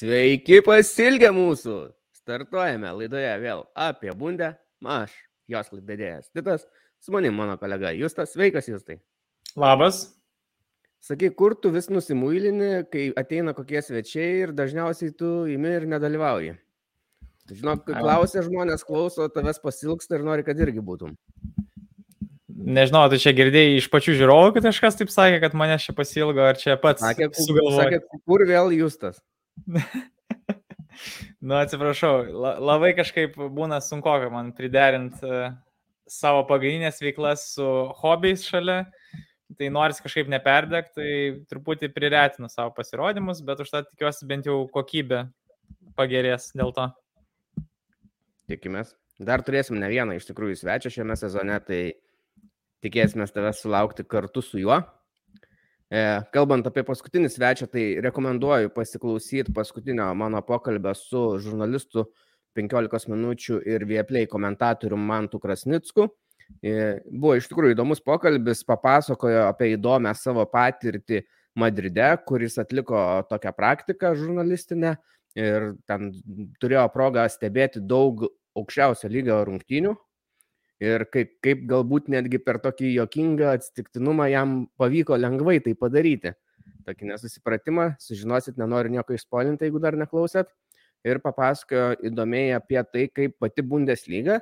Sveiki pasilgę mūsų. Startuojame laidoje vėl apie bundę. Aš, jos laidėdėjas Titas, su manim mano kolega Justas. Sveikas, Justai. Labas. Sakyk, kur tu vis nusimuilini, kai ateina kokie svečiai ir dažniausiai tu imi ir nedalyvauji. Žinok, klausia žmonės, klauso, tavęs pasilgsta ir nori, kad irgi būtum. Nežinau, tu čia girdėjai iš pačių žiūrovų, kad kažkas taip sakė, kad mane čia pasilgo, ar čia pats Sakė, sugalvojo. sakė, kur vėl Justas. nu, atsiprašau, la, labai kažkaip būna sunku man priderinti uh, savo pagrindinės veiklas su hobiais šalia. Tai noris kažkaip neperdegti, tai truputį priretinu savo pasirodymus, bet už tą tikiuosi bent jau kokybė pagerės dėl to. Tikimės. Dar turėsim ne vieną iš tikrųjų svečią šiame sezone, tai tikėsime tave sulaukti kartu su juo. E, kalbant apie paskutinį svečią, tai rekomenduoju pasiklausyti paskutinio mano pokalbio su žurnalistu 15 minučių ir vieplei komentatoriu Mantu Krasnicku. E, buvo iš tikrųjų įdomus pokalbis, papasakojo apie įdomią savo patirtį Madride, kuris atliko tokią praktiką žurnalistinę ir ten turėjo progą stebėti daug aukščiausio lygio rungtynių ir kaip, kaip galbūt netgi per tokį jokingą atsitiktinumą jam pavyko lengvai tai padaryti. Tokį nesusipratimą, sužinosit, nenoriu nieko išspolinti, jeigu dar neklausėt. Ir papasakojo įdomiai apie tai, kaip pati Bundesliga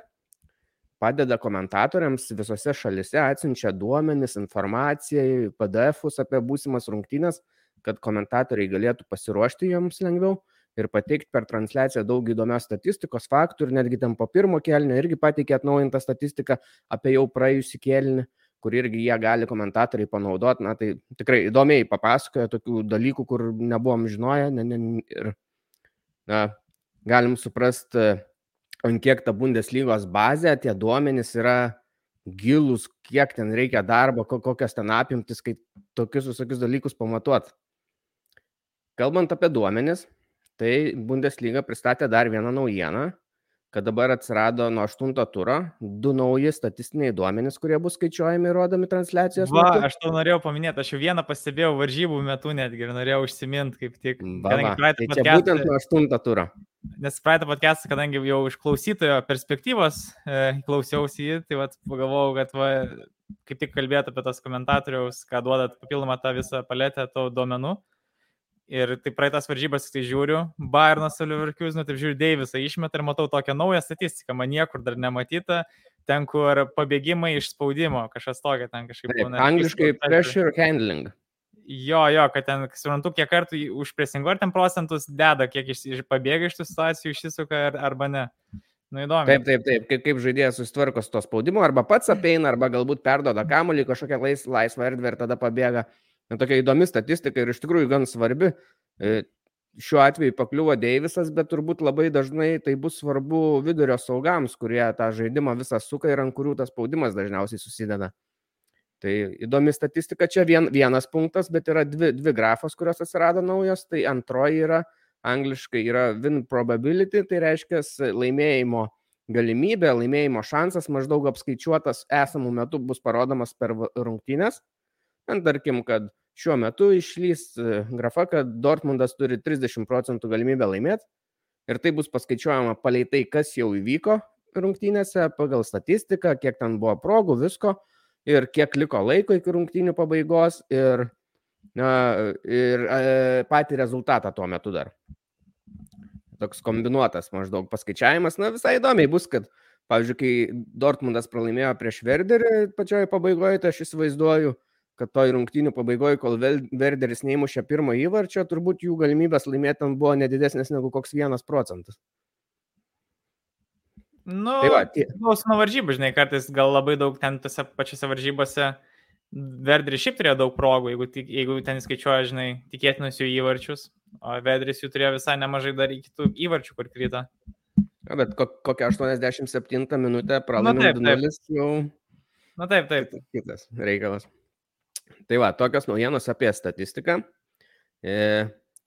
padeda komentatoriams visose šalise, atsiunčia duomenis, informaciją, PDF-us apie būsimas rungtynės, kad komentatoriai galėtų pasiruošti joms lengviau ir pateikti per transliaciją daug įdomios statistikos, faktų ir netgi ten po pirmo kelnio irgi pateikė atnaujintą statistiką apie jau praėjusį kelnį, kur irgi jie gali komentatoriai panaudoti. Na tai tikrai įdomiai papasakoja tokių dalykų, kur nebuvom žinoję ne, ne, ir na, galim suprasti, ant kiek ta Bundeslygos bazė, tie duomenys yra gilus, kiek ten reikia darbo, kokias ten apimtis, kai tokius visokius dalykus pamatuot. Kalbant apie duomenis, Tai Bundesliga pristatė dar vieną naujieną, kad dabar atsirado nuo 8 turo du nauji statistiniai duomenys, kurie bus skaičiuojami ir rodomi transliacijos. Va, metu. aš to norėjau paminėti, aš jau vieną pastebėjau varžybų metu netgi ir norėjau užsiminti kaip tik. Va, va. Tai čia podcast, būtent nuo 8 turo. Nes praeitą podcastą, kadangi jau iš klausytojo perspektyvos e, klausiausi jį, tai vat, pagalvojau, kad va, kaip tik kalbėtų apie tos komentatoriaus, ką duodat papildomą tą visą paletę to duomenų. Ir tai praeitas varžybas, tai žiūriu, Bayernas su Leverkusenu, taip žiūriu, Deivisą išmetą ir matau tokią naują statistiką, man niekur dar nematyta, ten, kur pabėgimai iš spaudimo, kažkas tokia ten kažkaip. Taip, būna, angliškai pressure handling. Jo, jo, kad ten, suprantu, kiek kartų užpresingo ar ten procentus deda, kiek iš, iš pabėga iš tų situacijų, išsisuka ar, arba ne. Nu, įdomu. Taip, taip, taip, kaip, kaip žaidėjas susitvarko su to spaudimu, arba pats apeina, arba galbūt perdoda kamuolį kažkokią lais, laisvą erdvę ir tada pabėga. Na, tokia įdomi statistika ir iš tikrųjų gan svarbi. E, šiuo atveju pakliuvo Deivisas, bet turbūt labai dažnai tai bus svarbu vidurio saugams, kurie tą žaidimą visą suka ir ant kurių tas spaudimas dažniausiai susideda. Tai įdomi statistika, čia vien, vienas punktas, bet yra dvi, dvi grafos, kurios atsirado naujos. Tai antroji yra angliškai yra win probability, tai reiškia laimėjimo galimybė, laimėjimo šansas maždaug apskaičiuotas esamų metų bus parodomas per rungtynės. Ten tarkim, kad šiuo metu išlys e, grafa, kad Dortmundas turi 30 procentų galimybę laimėti ir tai bus paskaičiuojama palei tai, kas jau įvyko rungtynėse, pagal statistiką, kiek ten buvo progų, visko ir kiek liko laiko iki rungtynių pabaigos ir, na, ir e, patį rezultatą tuo metu dar. Toks kombinuotas maždaug paskaičiavimas, na visai įdomiai bus, kad, pavyzdžiui, kai Dortmundas pralaimėjo prieš Verderį pačioje pabaigoje, tai aš įsivaizduoju, kad toj rungtynių pabaigoje, kol Verderis neįmušė pirmo įvarčio, turbūt jų galimybės laimėti ten buvo nedidesnės negu koks vienas procentas. Nu, tai va, tie... nuo varžybų, žinai, kartais gal labai daug ten tose pačiose varžybose Verderis šiaip turėjo daug progų, jeigu, jeigu ten skaičiuoja, žinai, tikėtinus jų įvarčius, o Verderis jų turėjo visai nemažai dar kitų įvarčių, kur krito. Ja, bet kokią 87 minutę pralaimėjo 2-0 jau. Na taip, taip. Kitas reikalas. Tai va, tokios naujienos apie statistiką. E,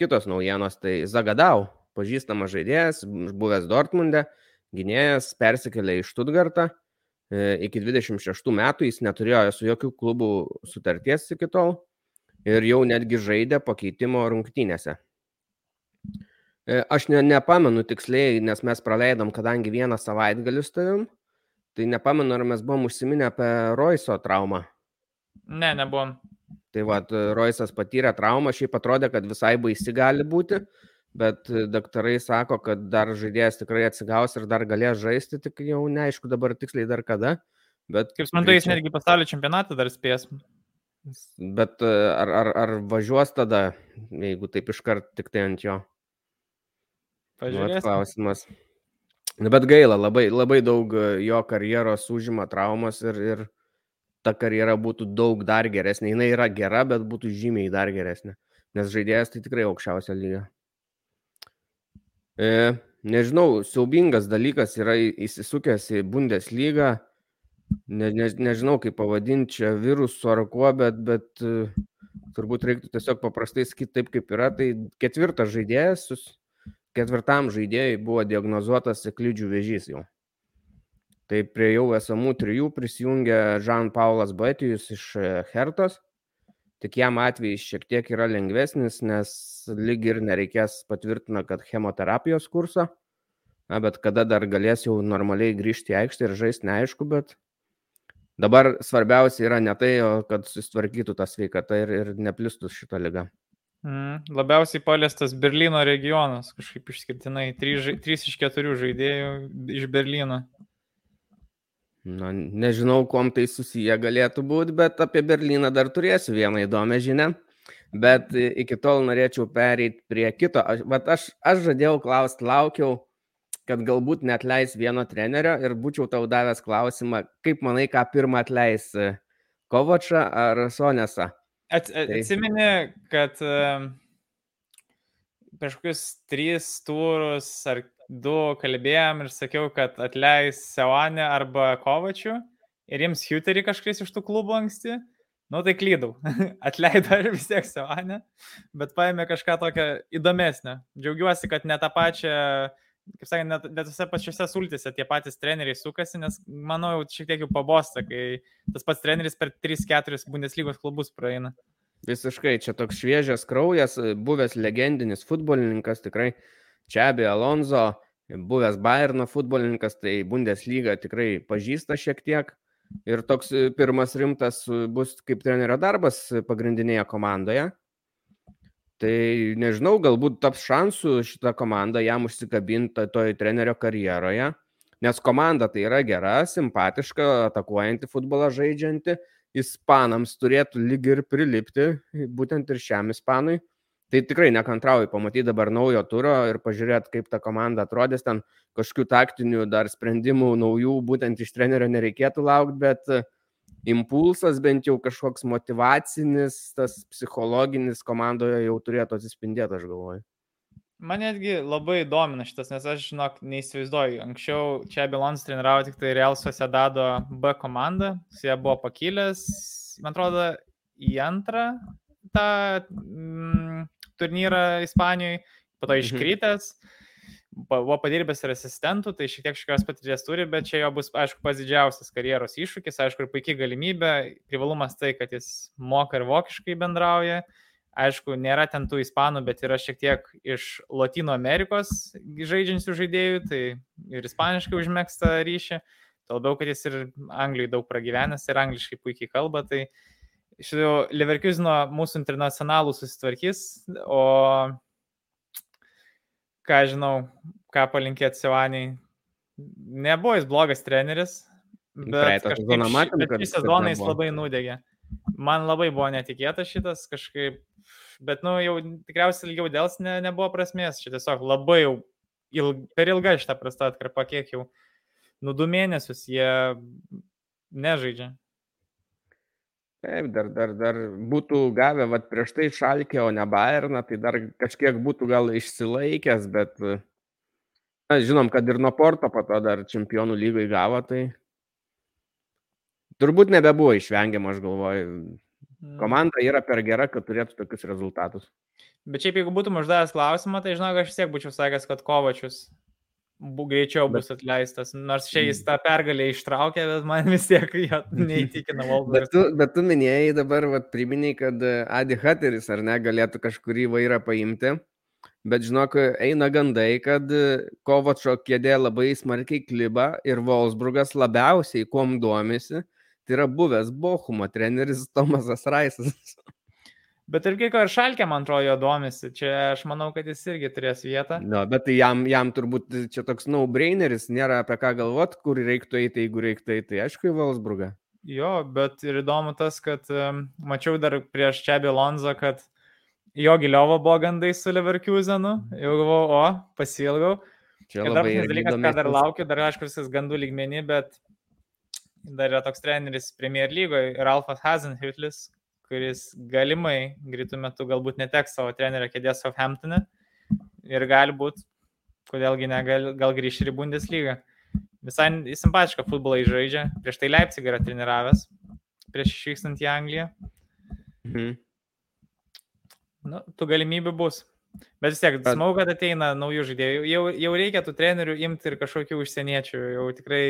kitos naujienos, tai Zagadau, pažįstamas žaidėjas, buvęs Dortmunde, gynėjas, persikėlė į Štutgartą. E, iki 26 metų jis neturėjo su jokių klubų sutarties iki tol ir jau netgi žaidė pakeitimo rungtynėse. E, aš ne, nepamenu tiksliai, nes mes praleidom, kadangi vieną savaitgalį su tavim, tai nepamenu, ar mes buvom užsiminę apie Roiso traumą. Ne, nebuvom. Tai vad, Roisas patyrė traumą, šiaip atrodė, kad visai baisi gali būti, bet daktarai sako, kad dar žaidėjas tikrai atsigaus ir dar galės žaisti, tik jau neaišku dabar tiksliai dar kada. Bet, Kaip suprantu, jis netgi pasaulio čempionatą dar spės. Bet ar, ar, ar važiuos tada, jeigu taip iškart tik tai ant jo? Nu, Pažiūrėsim. klausimas. Nu, bet gaila, labai, labai daug jo karjeros užima traumas ir, ir ta karjera būtų daug dar geresnė. Jis yra gera, bet būtų žymiai dar geresnė. Nes žaidėjas tai tikrai aukščiausia lyga. E, nežinau, siaubingas dalykas yra įsisukęs į Bundeslygą. Ne, ne, nežinau, kaip pavadinti čia virusu ar kuo, bet, bet uh, turbūt reiktų tiesiog paprastai sakyti taip, kaip yra. Tai ketvirtas žaidėjas, ketvirtam žaidėjai buvo diagnozuotas eklidžių vėžys jau. Tai prie jau esamų trijų prisijungia Žan Paulas Batijus iš e, Hertos. Tik jam atvejais šiek tiek yra lengvesnis, nes lyg ir nereikės patvirtina, kad chemoterapijos kursą. Na, bet kada dar galės jau normaliai grįžti į aikštę ir žaisti, neaišku, bet dabar svarbiausia yra ne tai, kad susitvarkytų tą sveikatą ir, ir neplistų šitą lygą. Mm, labiausiai paliestas Berlyno regionas, kažkaip išskirtinai. 3 iš 4 žaidėjų iš Berlyno. Na, nežinau, kuom tai susiję galėtų būti, bet apie Berliną dar turėsiu vieną įdomią žinią. Bet iki tol norėčiau pereiti prie kito. Aš, aš, aš žadėjau klausti, laukiau, kad galbūt net leis vieno trenerio ir būčiau tau davęs klausimą, kaip manai, ką pirmą atleis Kovačą ar Sonesą. At, at, tai... Atsimeni, kad prieš kokius tris turus ar du kalbėjom ir sakiau, kad atleis Seonę arba Kovačių ir jiems Huterį kažkas iš tų klubų anksti. Nu tai klydau. Atleido ir vis tiek Seonę, bet paėmė kažką tokio įdomesnio. Džiaugiuosi, kad ne tą pačią, kaip sakant, net, net tose pačiose sultise tie patys treneriai sukasi, nes manau, šiek tiek jau pabosta, kai tas pats treneris per 3-4 Bundeslygos klubus praeina. Visiškai, čia toks šviežias kraujas, buvęs legendinis futbolininkas, tikrai Čiabi Alonso, buvęs Bayerno futbolininkas, tai Bundesliga tikrai pažįsta šiek tiek. Ir toks e, pirmas rimtas e, bus kaip trenerio darbas pagrindinėje komandoje. Tai nežinau, galbūt taps šansų šitą komandą jam užsikabinti toj trenerio karjeroje, nes komanda tai yra gera, simpatiška, atakuojanti futbolą žaidžianti, ispanams turėtų lyg ir prilipti, būtent ir šiam ispanui. Tai tikrai nekantrauju pamatyti dabar naujo turo ir pažiūrėti, kaip ta komanda atrodys. Ten kažkokių taktinių dar sprendimų naujų būtent iš trenerio nereikėtų laukti, bet e, impulsas bent jau kažkoks motivacinis, tas psichologinis komandoje jau turėtų atsispindėti, aš galvoju. Man netgi labai domina šitas, nes aš, žinok, neįsivaizduoju. Anksčiau čia Bilons treniravo tik tai Real Sociedado B komandą, su ją buvo pakilęs, man atrodo, į antrą tą mm, turnyrą Ispanijoje, po to mhm. iškritęs, buvo padirbęs ir asistentų, tai šiek tiek šios patirties turi, bet čia jo bus, aišku, pats didžiausias karjeros iššūkis, aišku, ir puikiai galimybė, privalumas tai, kad jis moka ir vokiškai bendrauja. Aišku, nėra ten tų ispanų, bet yra šiek tiek iš Latino Amerikos žaidžiančių žaidėjų, tai ir ispaniškai užmėgsta ryšį. Tuo labiau, kad jis ir Anglijai daug pragyvenęs ir angliškai puikiai kalba, tai uh, Šitų Leverkusino mūsų internacionalų susitvarkys, o ką žinau, ką palinkėti Sevaniai, nebuvo jis blogas treneris, bet sezoną matėm, kad šį sezoną jis labai nudegė. Man labai buvo netikėtas šitas kažkaip, bet, nu, jau tikriausiai ilgiau dėls ne, nebuvo prasmės, čia tiesiog labai jau ilg, per ilga šitą prastą atkarpą, kiek jau, nu, du mėnesius jie nežaidžia. Taip, dar, dar, dar būtų gavę, vad prieš tai šalkė, o ne Bayerną, tai dar kažkiek būtų gal išsilaikęs, bet na, žinom, kad ir nuo Porto po to dar čempionų lygai gavo, tai turbūt nebebuvo išvengiama, aš galvoju. Mm. Komanda yra per gera, kad turėtų tokius rezultatus. Bet šiaip jeigu būtum uždavęs klausimą, tai žinau, aš vis tiek būčiau sakęs, kad Kovačius bu, greičiau bus bet, atleistas. Nors čia jis mm. tą pergalę ištraukė, bet man vis tiek jo neįtikina Volberis. Bet tu, bet tu minėjai dabar, vat, priminiai, kad Adi Hatteris ar ne galėtų kažkurį vairą paimti. Bet žinok, eina gandai, kad Kovačo kėdė labai smarkiai kliba ir Wolfsburgas labiausiai kuom domisi. Tai yra buvęs Bochumo treneris Tomasas Raisas. Bet ir kiek ir Šalkė, man atrodo, jo domisi. Čia aš manau, kad jis irgi turės vietą. No, bet tai jam, jam turbūt čia toks no-braineris, nėra apie ką galvot, kur reiktų eiti, jeigu reiktų eiti. Aišku, į Valsburgą. Jo, bet ir įdomu tas, kad um, mačiau dar prieš čia Bilonzo, kad jo giliovo buvo gandai su Leverkusenu. Jau galvojau, o, pasilgau. Čia ir dar vienas dalykas, ką dar laukiu, dar aišku visas gandų lygmenį, bet dar yra toks treneris Premier lygoje, Ralfas Hazenhütlis, kuris galimai greitų metų galbūt neteks savo trenerio kėdės Southamptonė ir gali būti, kodėlgi negal, gal grįš ir į Bundeslygą. Visai simpatišką futbolą žaidžia, prieš tai Leipzig yra treniravęs, prieš išvykstant į Angliją. Mhm. Nu, tų galimybių bus. Bet vis tiek, smagu, kad ateina naujų žaidėjų. Jau, jau reikia tų trenerių imti ir kažkokių užsieniečių. Jau tikrai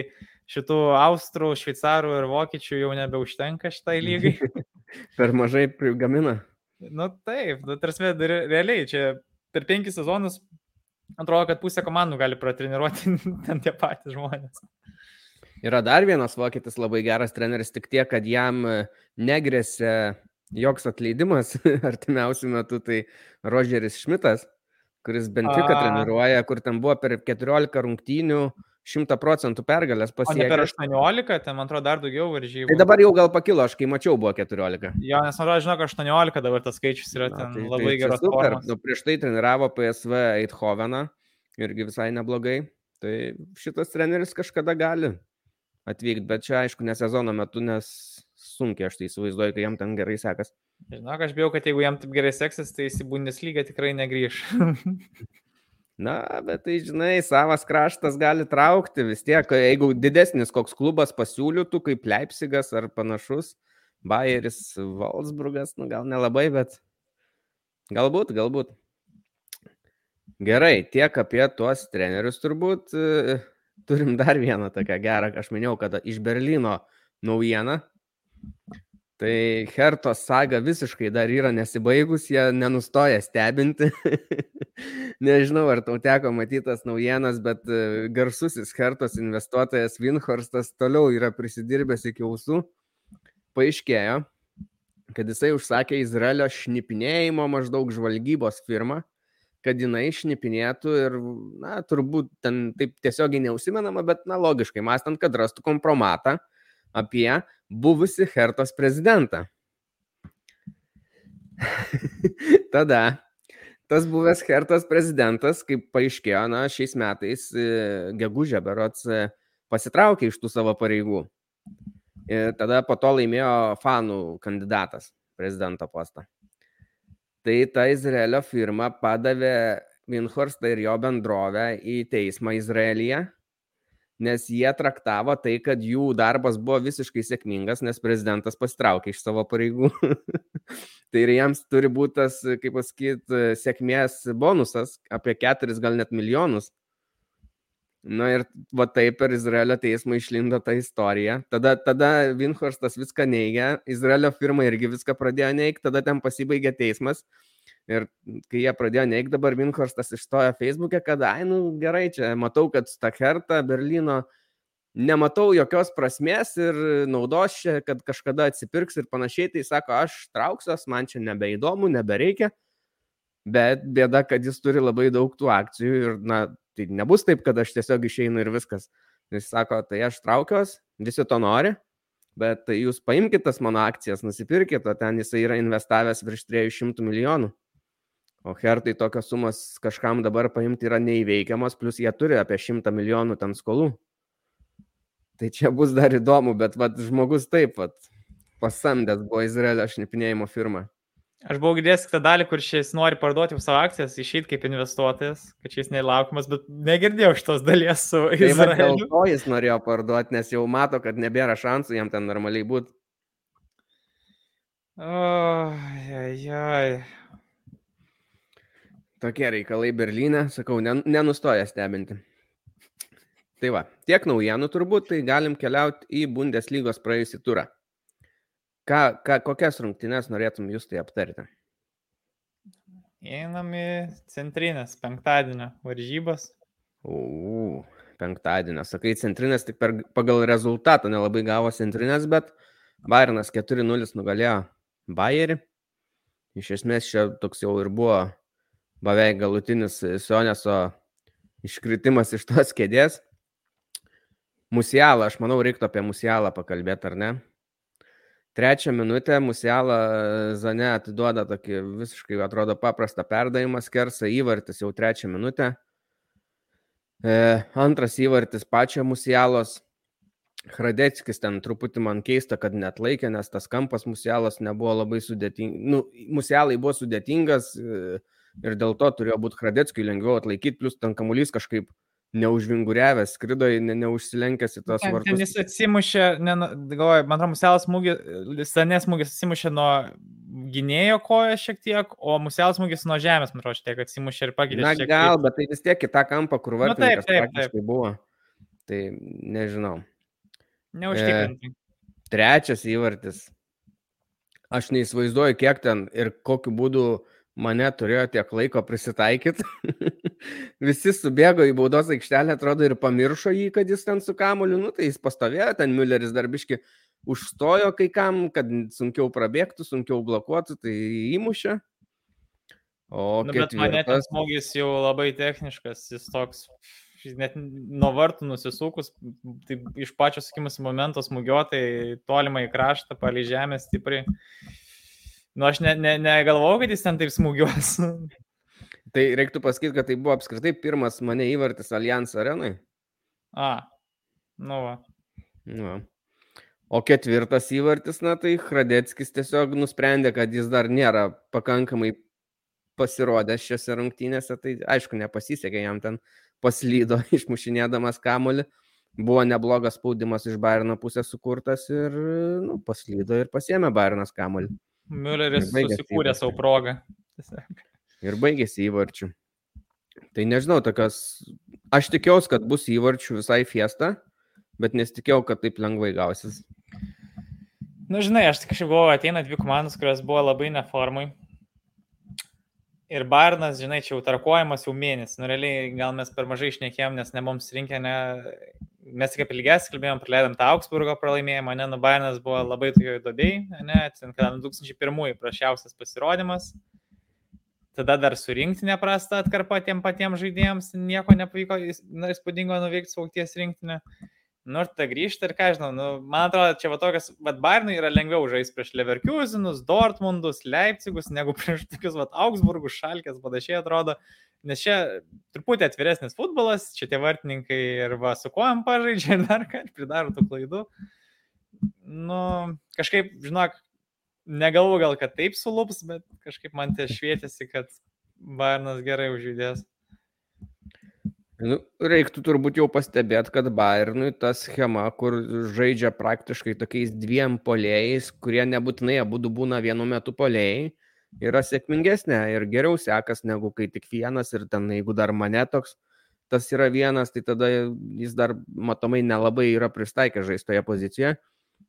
šitų austrų, šveicarų ir vokiečių jau nebeužtenka šitai lygai. per mažai prigamina. Nu taip, nu, tarsi realiai čia per penkis sezonus atrodo, kad pusė komandų gali pratreniruoti ten tie patys žmonės. Yra dar vienas vokietis labai geras treneris, tik tiek, kad jam e, negresia joks atleidimas artimiausių metų, tai Rogeris Šmitas, kuris Benfica treniruoja, kur ten buvo per 14 rungtynių 100 procentų pergalės pasiekė. Per 18, ten man atrodo dar daugiau varžybų. Tai dabar jau gal pakilo, aš kai mačiau buvo 14. Jo, nes man atrodo, žinau, kad 18 dabar tas skaičius yra ten Na, tai, labai tai geras. Super, nu, prieš tai treniravo PSV Eidhoveną, irgi visai neblogai. Tai šitas treneris kažkada gali atvykti, bet čia aišku, ne sezono metu, nes sunkiai aš tai įsivaizduoju, kai jam ten gerai sekas. Žinok, aš bijau, kad jeigu jam taip gerai seksis, tai jis į Bundeslygą tikrai negryž. Na, bet tai žinai, savas kraštas gali traukti vis tiek, jeigu didesnis koks klubas pasiūlytų, kaip Leipzigas ar panašus, Bayeris, Wolfsburgas, nu gal nelabai, bet galbūt, galbūt. Gerai, tiek apie tuos trenerius turbūt. Turim dar vieną tokią gerą, aš minėjau, kad iš Berlyno naujieną. Tai Hertos saga visiškai dar yra nesibaigus, jie nenustoja stebinti. Nežinau, ar tau teko matytas naujienas, bet e, garsusis Hertos investuotojas Winhorstas toliau yra prisidirbęs iki ausų. Paaiškėjo, kad jisai užsakė Izraelio šnipinėjimo maždaug žvalgybos firmą, kad jinai šnipinėtų ir, na, turbūt ten taip tiesiogiai neusimenama, bet, na, logiškai, mąstant, kad rastų kompromatą apie buvusi Hertos prezidentą. Tada tas buvęs Hertos prezidentas, kaip paaiškėjo, na, šiais metais e, gegužė berots e, pasitraukė iš tų savo pareigų. Ir tada po to laimėjo fanų kandidatas prezidento postą. Tai ta Izraelio firma padavė Winhorstą ir jo bendrovę į teismą Izraelyje nes jie traktavo tai, kad jų darbas buvo visiškai sėkmingas, nes prezidentas pasitraukė iš savo pareigų. tai ir jiems turi būti tas, kaip pasakyti, sėkmės bonusas apie keturis gal net milijonus. Na ir va taip per Izraelio teismą išlindo ta istorija. Tada, tada Vinhorstas viską neigia, Izraelio firma irgi viską pradėjo neigti, tada ten pasibaigė teismas Ir kai jie pradėjo neikti, dabar Vinhorstas išstojo Facebook'e, kad, ai, nu gerai, čia matau, kad Stakerta Berlyno nematau jokios prasmės ir naudos čia, kad kažkada atsipirks ir panašiai, tai sako, aš trauksiuos, man čia nebeįdomu, nebereikia. Bet bėda, kad jis turi labai daug tų akcijų ir, na, tai nebus taip, kad aš tiesiog išeinu ir viskas. Jis sako, tai aš traukiuos, visi to nori, bet tai jūs paimkite tas mano akcijas, nusipirkite, o ten jisai yra investavęs virš 300 milijonų. O Hertai tokios sumos kažkam dabar paimti yra neįveikiamos, plus jie turi apie 100 milijonų ten skolų. Tai čia bus dar įdomu, bet vat, žmogus taip pat pasamdęs buvo Izraelio šnipinėjimo firmą. Aš buvau girdėjęs tą dalį, kur šis nori parduoti savo akcijas, išeiti kaip investuotojas, kad šis neįlaukiamas, bet negirdėjau šitos dalies su Izraeliu. Tai to jis norėjo parduoti, nes jau mato, kad nebėra šansų jam ten normaliai būti. O, jai, jai. Tokie reikalai Berlyne, sakau, nenustoja stebinti. Tai va, tiek naujienų turbūt, tai galim keliauti į Bundeslygos praėjusį turą. Ką, ką, kokias rungtynes norėtum jūs tai aptarti? Einam į centrinės penktadienio varžybas. U, penktadienio. Sakai, centrinės tik per, pagal rezultatą nelabai gavo centrinės, bet Bayernas 4-0 nugalėjo Bayerį. Iš esmės čia toks jau ir buvo beveik galutinis Sioneso iškritimas iš tos kėdės. Musialą, aš manau, reiktų apie Musialą pakalbėti, ar ne? Trečią minutę Musialą Zane atiduoda tokį visiškai, atrodo, paprastą perdavimą, skersą įvartis jau trečią minutę. E, antras įvartis pačio Musialos. Hradeckis ten truputį man keista, kad net laikė, nes tas kampas Musialos nebuvo labai sudėtingas. Nu, Musialai buvo sudėtingas e, ir dėl to turėjo būti Hradeckiui lengviau atlaikyti, plus ten kamuolys kažkaip neužvinguriavęs, skrido, ne, neužsilenkęs į tos vartus. Ten jis atsimušė, ne, galvoju, man atrodo, muselas smūgis, stanės smūgis atsimušė nuo gynėjo kojo šiek tiek, o muselas smūgis nuo žemės, man atrodo, šiek tiek atsimušė ir pakeitė. Na gal, bet tai vis tiek į tą kampą, kur vartininkas nu, taip, taip, taip. buvo. Tai nežinau. Neužtikrinti. E, trečias įvartis. Aš neįsivaizduoju, kiek ten ir kokiu būdu mane turėjo tiek laiko prisitaikyti. Visi subėgo į baudos aikštelę, atrodo, ir pamiršo jį, kad jis ten su kamuoliu, nu tai jis pastovėjo, ten Mülleris darbiški užstojo kai kam, kad sunkiau prabėgtų, sunkiau blokuotų, tai įmušė. O nu, bet mane tas smūgis jau labai techniškas, jis toks, net nuo vartų nusisukus, tai iš pačio sakymus momento smūgiuotai tolimai kraštą, palį žemę stipriai. Nu, aš ne, ne, negalvojau, kad jis ten taip smūgiuos. Tai reiktų pasakyti, kad tai buvo apskritai pirmas mane įvartis Allianz arenai. A, nu va. Nu. O ketvirtas įvartis, na tai Hradeckis tiesiog nusprendė, kad jis dar nėra pakankamai pasirodęs šiose rungtynėse, tai aišku, nepasisekė jam ten paslydo išmušinėdamas kamolį. Buvo neblogas spaudimas iš Bairno pusės sukurtas ir nu, paslydo ir pasiemė Bairnas kamolį. Mülleris susikūrė savo progą. Ir baigėsi įvarčių. Tai nežinau, tokios, aš tikėjausi, kad bus įvarčių visai fiesta, bet nesitikėjau, kad taip lengvai gausis. Na, nu, žinai, aš kažkaip buvau, ateina dvi komandos, kurios buvo labai neformai. Ir Barnas, žinai, čia jau tarkuojamas jau mėnesį. Nu, realiai gal mes per mažai išnekėjom, nes ne mums rinkė, ne... mes tik apie lygias kalbėjom, praleidom tą Augsburgo pralaimėjimą, ne, nu Barnas buvo labai tojo įdobiai, ne, ten, kada 2001 prašiausias pasirodymas tada dar surinkti neprastą atkarpą tiem patiems žaidėjams, nieko nepavyko na, įspūdingo nuveikti saukties rinktinę. Nu, ir ta grįžta ir ką žinau, nu, man atrodo, čia va tokias, va, Bairnui yra lengviau žaisti prieš Leverkusenus, Dortmundus, Leipzigus, negu prieš tokius, va, Augsburgus, Šalkės, panašiai atrodo, nes čia truputį atviresnis futbolas, čia tie vartininkai ir va, su kojam pažaidžia ir dar ką, pridaro tų klaidų. Nu, kažkaip, žinok, negalvoju gal, kad taip sulups, bet kažkaip man tai švietėsi, kad Bayernas gerai užjudės. Nu, reiktų turbūt jau pastebėti, kad Bayernui ta schema, kur žaidžia praktiškai tokiais dviem polėjais, kurie nebūtinai abu būna vienu metu polėjai, yra sėkmingesnė ir geriau sekas negu kai tik vienas ir ten, jeigu dar mane toks, tas yra vienas, tai tada jis dar matomai nelabai yra pristaikęs žaistoje pozicijoje.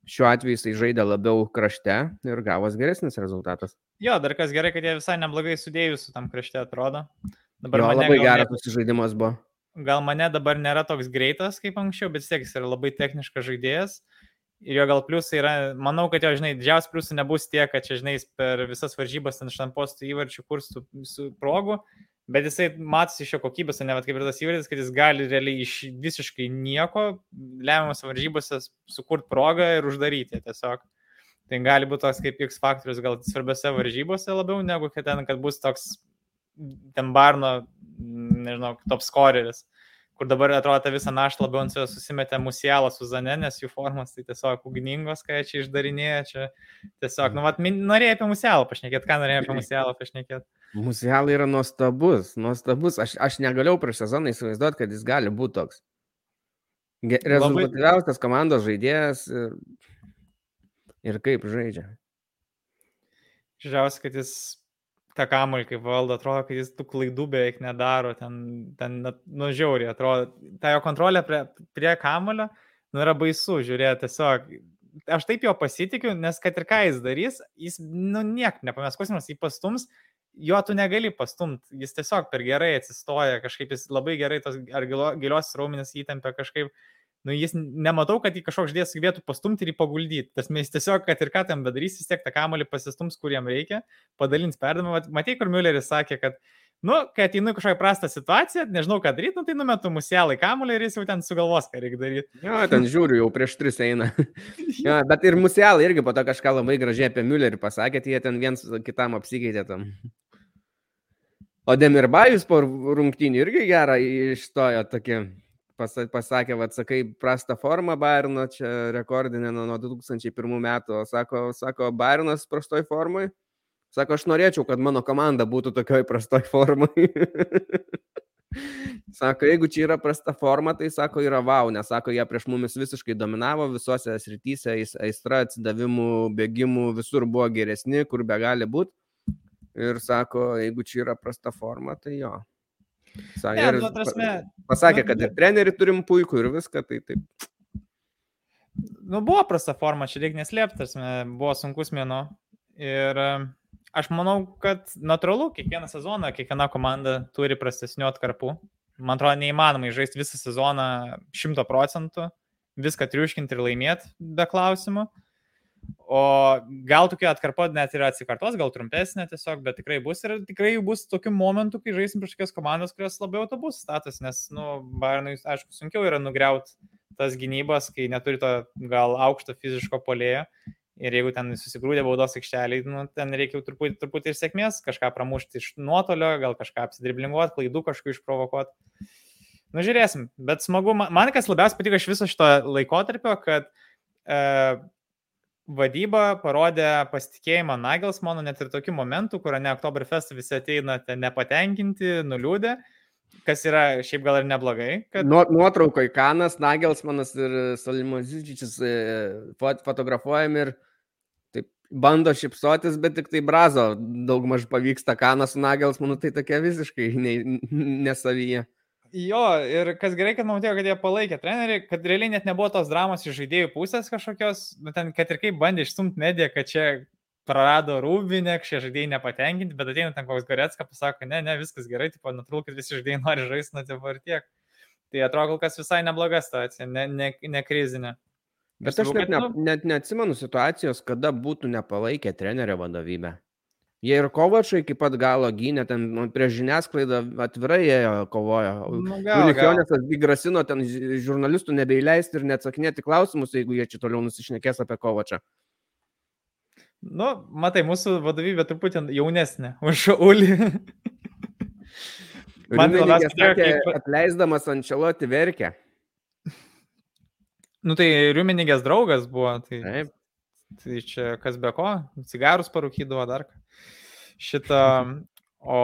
Šiuo atveju jisai žaidė labiau krašte ir gavos geresnis rezultatas. Jo, dar kas gerai, kad jie visai neblogai sudėjus su tam krašte atrodo. Dabar jo, labai geras susižaidimas buvo. Gal mane dabar nėra toks greitas kaip anksčiau, bet vis tiek jis yra labai techniškas žaidėjas. Ir jo gal pliusai yra, manau, kad jo, žinai, didžiausias pliusai nebus tie, kad čia, žinai, per visas varžybas ten štampostų įvarčių kursų su progų, Bet jisai matosi iš jo kokybės, ne kaip ir tas įvardis, kad jis gali realiai iš visiškai nieko lemiamas varžybose sukurti progą ir uždaryti tiesiog. Tai gali būti toks kaip X faktorius gal svarbiose varžybose labiau negu kad ten, kad bus toks ten Barno, nežinau, top scoreris kur dabar atrodo tą visą naštą labiau ant savęs susimetė musialą su Zane, nes jų formas tai tiesiog ugningos, ką čia išdarinėja, čia tiesiog, nu, vat, norėjai apie musialą pašnekėti, ką norėjai apie musialą pašnekėti. Musialą yra nuostabus, nuostabus, aš, aš negalėjau prieš sezoną įsivaizduoti, kad jis gali būti toks. Rezultatyviausias komandos žaidėjas ir, ir kaip žaidžia. Žiūrėjausi, kad jis tą kamuolį kaip valdo, atrodo, kad jis tų klaidų beveik nedaro, ten, ten nu žiauriai atrodo, ta jo kontrolė prie, prie kamulio, nu yra baisu žiūrėti tiesiog. Aš taip jo pasitikiu, nes kad ir ką jis darys, jis, nu, niek nepamės, klausimas, jį pastums jo tu negali pastumti, jis tiesiog per gerai atsistoja, kažkaip jis labai gerai tos ar gilios raumenis įtempia kažkaip, nu jis nematau, kad jį kažkoks žaidėjas sugebėtų pastumti ir jį paguldyti. Tas mes tiesiog, kad ir ką tam bedarys, vis tiek tą kamolį pasistums, kur jam reikia, padalins perdavimą. Matai, kur Mülleris sakė, kad nu, kai ateinu kažkokią prastą situaciją, nežinau, ką daryti, nu, tai numetu musielą į kamulį ir jis jau ten sugalvos, ką reikia daryti. Jo, ten žiūriu, jau prieš tris eina. jo, bet ir musielą irgi po to kažką labai gražiai apie Müllerį pasakė, tai jie ten viens kitam apsikeitė tam. O Demirbajus po rungtynių irgi gerą išstojo tokį, pasakė, vad sakai, prastą formą Bairno, čia rekordinė nuo 2001 metų, sako, sako Bairnas prastoj formai. Sako, aš norėčiau, kad mano komanda būtų tokioj prastoj formai. sako, jeigu čia yra prasta forma, tai sako, yra wow, nes sako, jie prieš mumis visiškai dominavo visose srityse, aistra, atsidavimų, bėgimų, visur buvo geresni, kur be gali būti. Ir sako, jeigu čia yra prasta forma, tai jo. Sakė, ne, nu, prasme, pasakė, kad ir trenerių turim puikų ir viską, tai taip. Nu, buvo prasta forma, čia reikia neslėptas, buvo sunkus mėno. Ir Aš manau, kad natūralu, kiekvieną sezoną, kiekviena komanda turi prastesnių atkarpų. Man atrodo, neįmanoma žaisti visą sezoną šimto procentų, viską triuškinti ir laimėti be klausimų. O gal tokia atkarpa net ir atsikartos, gal trumpesnė tiesiog, bet tikrai bus ir tikrai bus tokių momentų, kai žaisim prieš tokias komandas, kurios labiau autobus status, nes, nu, Bayernui, aišku, sunkiau yra nugriauti tas gynybas, kai neturi to gal aukšto fiziško polėjo Ir jeigu ten susigrūdė baudos aikšteliai, nu, ten reikia truputį, truputį ir sėkmės, kažką pramušti iš nuotolio, gal kažką apsidriblinguoti, klaidų kažkokių išprovokuoti. Nu, žiūrėsim. Bet smagu, man kas labiausiai patiko iš viso šito laikotarpio, kad e, vadyba parodė pasitikėjimą Nagelsmanu net ir tokių momentų, kur ne Oktoberfest visi ateina nepatenkinti, nuliūdę. Kas yra šiaip gal ir neblogai. Kad... Nuotraukoje Kanas, Nagelsmanas ir Salimozičius e, fotografuojami ir taip bando šipsotis, bet tik tai brazo daug maž pavyksta Kanas su Nagelsmanu, tai tokia visiškai nesavyje. Jo, ir kas gerai, kad matėjau, kad jie palaikė trenerį, kad realiai net nebuvo tos dramos iš žaidėjų pusės kažkokios, nu ten, kad ir kaip bandė išstumti mediją, kad čia prarado rūbinę, šie žaidėjai nepatenkinti, bet ateina ten koks Goretska, pasako, ne, ne, viskas gerai, tipo, natūralu, kad visi žaidėjai nori žaisti, nu, tipo, ir tiek. Tai atrodo, kol kas visai nebloga situacija, ne, ne, ne krizinė. Bet aš net, ne, nu net neatsimenu situacijos, kada būtų nepalaikę trenerio vadovybę. Jie ir kovačai iki pat galo gynė, ten nu, prieš žiniasklaidą atvirai jie kovojo. Nu, Julikionesas grasino ten žurnalistų nebeįleisti ir neatsakinėti klausimus, jeigu jie čia toliau nusišnekės apie kovačą. Nu, matai, mūsų vadovybė truputį jaunesnė už Ulį. Man labiausiai kaip... atleisdamas Ančeloti verkia. Nu tai Riuminigės draugas buvo, tai, Taip. tai čia kas be ko, cigarus parūkydavo dar. Šitą, o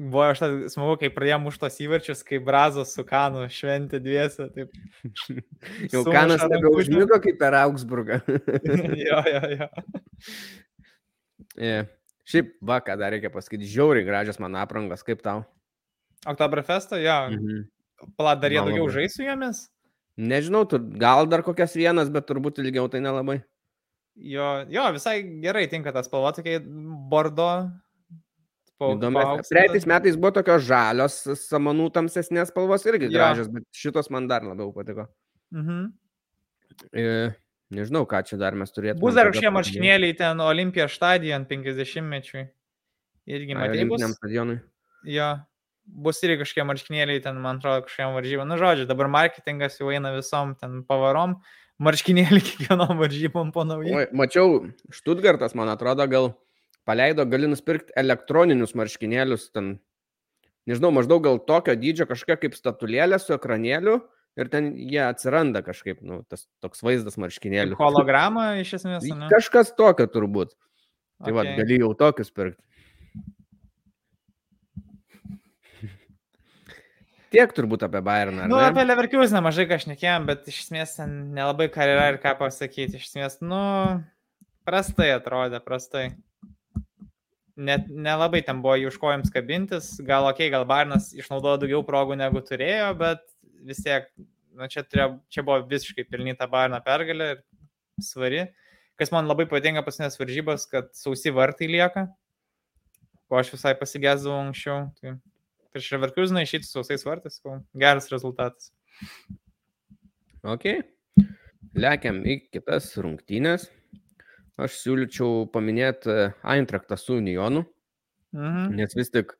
Buvo aš smagu, kai pradėjome muštos įvarčius, kai Brazos su Kanu šventė dviese. Taip. Jau Kanas nebeužmigo kaip per Augsburgą. jo, jo, jo. Yeah. Šiaip, va, ką dar reikia pasakyti, žiauriai gražios mano aprangos, kaip tau? Oktoberfesto, jo. Mhm. Pala, dar jie daugiau žais su jomis? Nežinau, tu, gal dar kokias vienas, bet turbūt ilgiau tai nelabai. Jo, jo, visai gerai tinka tas spalva, tokia bordo. Praeitais metais buvo tokios žalios, samanų tamsesnės spalvos irgi gražios, bet šitos man dar labiau patiko. Mhm. E, nežinau, ką čia dar mes turėtume. Bus dar kažkokie marškinėliai ten Olimpijos stadion 50-mečiui. Irgi matė. Olimpiniam stadionui. Jo. Bus irgi kažkokie marškinėliai ten, man atrodo, kažkokiam varžybom. Nu, žodžiu, dabar marketingas jau eina visom ten pavarom. Marškinėliai kiekvienom varžybom po naujai. Mačiau, Štutgartas, man atrodo, gal paleido, gali nusipirkti elektroninius marškinėlius, ten, nežinau, maždaug gal tokio dydžio kažkokia kaip statulėlė su ekranėliu ir ten jie atsiranda kažkaip, nu, tas toks vaizdas marškinėlių. Hologramą iš esmės, ne? Kažkas tokio turbūt. Tai okay. va, gali jau tokius pirkti. Tiek turbūt apie Bayerną. Nu, apie Leverkius nemažai ką šnekėjom, bet iš esmės nelabai ką yra ir ką pasakyti. Iš esmės, nu, prastai atrodė, prastai net nelabai ten buvo jų užkojams kabintis, gal ok, gal Barnas išnaudojo daugiau progų negu turėjo, bet vis tiek, nu, čia, turėjo, čia buvo visiškai pilnyta Barno pergalė ir svari. Kas man labai patinka pasinės varžybos, kad sausi vartai lieka. ko aš visai pasigėsdavau anksčiau. Tai prieš Leverkuseną išėti su sausais vartais, geras rezultatas. Ok. Lekiam į kitas rungtynės. Aš siūlyčiau paminėti Eintraktą su Unionu, Mhm. nes vis tik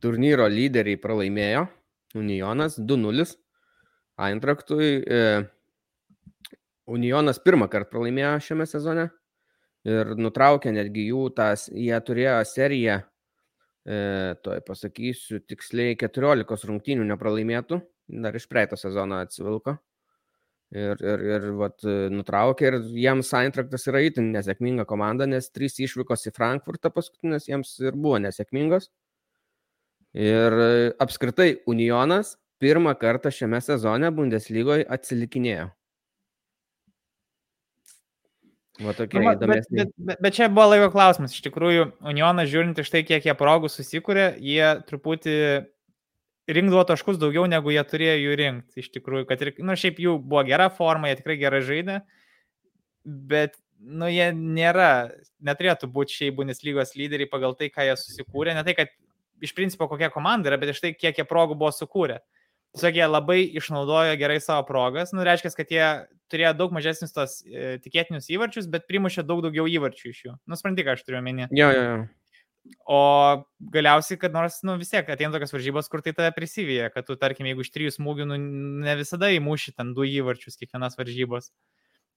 turnyro lyderiai pralaimėjo. Unionas 2-0 Eintraktui. e, Unionas pirmą kartą pralaimėjo šiame sezone ir nutraukė netgi jų tas, jie turėjo seriją, e, toj pasakysiu, tiksliai 14 rungtynių nepralaimėtų, dar iš praeito sezono atsivilko. Ir, ir, ir vat, e, nutraukė ir jiems Eintraktas yra itin nesėkminga komanda, nes trys išvykos į Frankfurtą paskutinės jiems ir buvo nesėkmingos. Ir e, apskritai Unionas pirmą kartą šiame sezone Bundeslygoje atsilikinėjo. Va tokie Nu, bet, bet, bet, bet čia buvo laiko klausimas. Iš tikrųjų, Unionas žiūrint iš tai, kiek jie progų susikūrė, jie truputį rinkdavo taškus daugiau, negu jie turėjo jų rinkti. Iš tikrųjų, kad ir, na, nu, šiaip jų buvo gera forma, jie tikrai gerai žaidė, bet, nu, jie nėra, neturėtų būti šiai Bundeslygos lyderiai pagal tai, ką jie susikūrė. Ne tai, kad iš principo kokia komanda yra, bet iš tai, kiek jie progų buvo sukūrę. Tiesiog jie labai išnaudojo gerai savo progas. Nu, reiškia, kad jie turėjo daug mažesnius tos e, tikėtinius įvarčius, bet primušė daug daugiau įvarčių iš jų. Nusprendai, ką aš turiu omeny. Jo, jo, jo. O galiausiai, kad nors, nu vis tiek ateina tokios varžybos, kur tai tave prisivyja, kad tu, tarkim, jeigu iš trijų smūgių, nu, ne visada įmuši ten du įvarčius kiekvienas varžybos.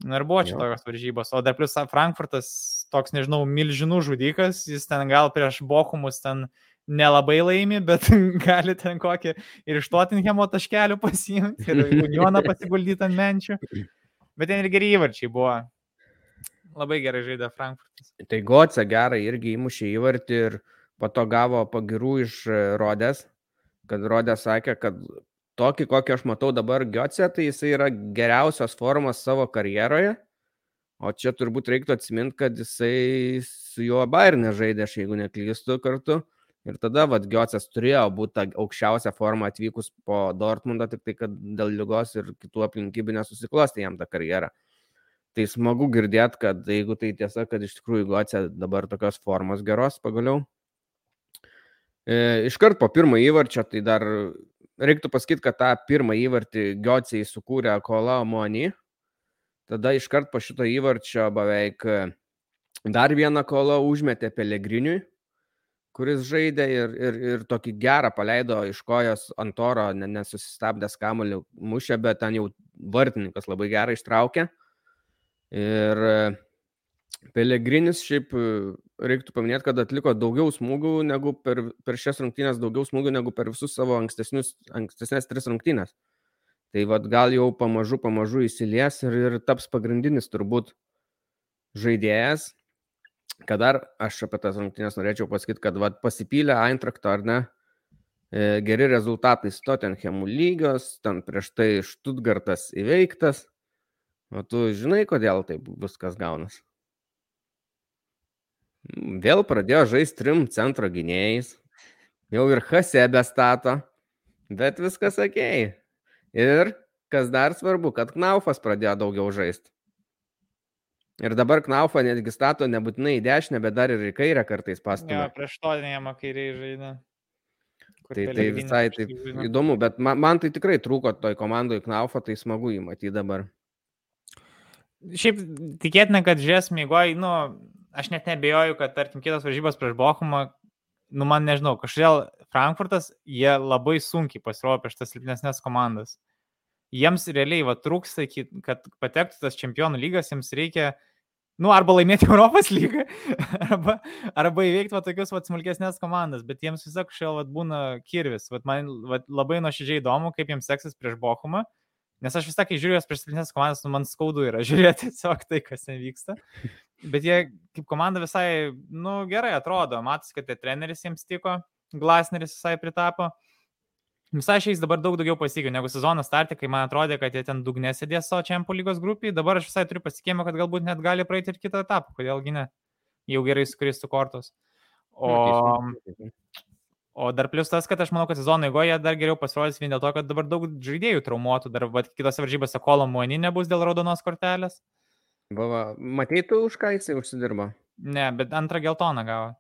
Na ir buvo čia Jo. tokios varžybos. O dar plus Frankfurtas toks, nežinau, milžinų žudikas, jis ten gal prieš Bochumus ten nelabai laimi, bet gali ten kokį ir iš Tottenhamo taškelių pasiimti, ir Unioną pasiguldyti ant menčių. Bet ten ir geri įvarčiai buvo. Labai gerai žaidė Frankfurtas. Tai Goce gerai irgi įmušė įvartį ir po to gavo pagirų iš e, Rodės, kad Rodė sakė, kad tokį, kokį aš matau dabar Goce, tai jisai yra geriausios formos savo karjeroje. O čia turbūt reiktų atsiminti, kad jisai su juo Bayernė žaidė, aš jeigu neklystu kartu. Ir tada, vad, Giocas turėjo būti ta aukščiausia forma atvykus po Dortmundą, tik tai, kad dėl lygos ir kitų aplinkybių nesusiklosti jam tą karjerą. Tai smagu girdėti, kad jeigu tai tiesa, kad iš tikrųjų Gocė dabar tokios formos geros pagaliau. E, iškart po pirmą įvarčio, tai dar reiktų pasakyti, kad tą pirmą įvartį Gociai sukūrė Kola Moni. Tada iškart po šito įvarčio beveik dar vieną kolą užmetė Pelegriniui, kuris žaidė ir, ir, ir tokį gerą paleido iš kojos ant oro, ne- nesusistabdęs kamuolį mušė, bet ten jau vartininkas labai gerai ištraukė. Ir e, Pelegrinis šiaip e, reiktų paminėti, kad atliko daugiau smūgių negu per, per šias rungtynės, daugiau smūgių negu per visus savo ankstesnės tris rungtynės. Tai vad gal jau pamažu, pamažu įsilies ir, ir taps pagrindinis turbūt žaidėjas. Kad dar aš apie tas rungtynės norėčiau pasakyti, kad vad pasipylė Eintrakto ar ne, e, geri rezultatai su Tottenhamų lygios, ten prieš tai Stuttgartas įveiktas. O tu žinai, kodėl taip viskas gaunas? Vėl pradėjo žaisti trim centro gynėjais. Jau ir Hasebė stato. Bet viskas sakėjai. Ir kas dar svarbu, kad Knaufas pradėjo daugiau žaisti. Ir dabar Knaufą netgi stato nebūtinai į dešinę, bet dar ir į kairę kartais pastumia. prieš Tottenhamą kairiai žaidė. Kur Tai, tai visai taip tai žaidė. įdomu, bet man, man tai tikrai trūko toj komandai Knaufą, tai smagu jį matyti dabar. Šiaip tikėtina, kad žies mygoj, nu, aš net nebejoju, kad, tarkim, kitos varžybos prieš Bochumą, nu, man nežinau, kažkodėl Frankfurtas, jie labai sunkiai pasirodo prieš tas silpnesnės komandas. Jiems realiai, va, trūksta, kad patektų tas čempionų lygas, jiems reikia, nu, arba laimėti Europos lygą, arba, arba įveikti va tokius va smulkesnės komandas, bet jiems vis tiek šiol va būna kirvis. Va, man va, labai nuoširdžiai įdomu, kaip jiems seksis prieš Bochumą. Nes aš vis tiek, kai žiūriu juos prieš silpnesnės komandas, nu, man skaudu yra žiūrėti tiesiog tai, kas ten vyksta. Bet jie kaip komanda visai, nu, gerai atrodo. Matas, kad tie treneris jiems tiko, Glasneris visai pritapo. Visai šiais dabar daug daugiau pasikeičiau negu sezono startė, kai man atrodė, kad jie ten dugne sėdės savo Čempų lygos grupiai. Dabar aš visai turiu pasitikėjimą, kad galbūt net gali praeiti ir kitą etapą. Kodėlgi ne? Jau gerai sukristų kortos. O, o dar plus tas, kad aš manau, kad sezono eigoje dar geriau pasirodys vien dėl to, kad dabar daug žaidėjų traumuotų. Dar vat, kitose varžybose kolo muoni nebus dėl raudonos kortelės. Buvo, matai tu, už ką jisai užsidirbo? Ne, bet antrą geltoną gavo.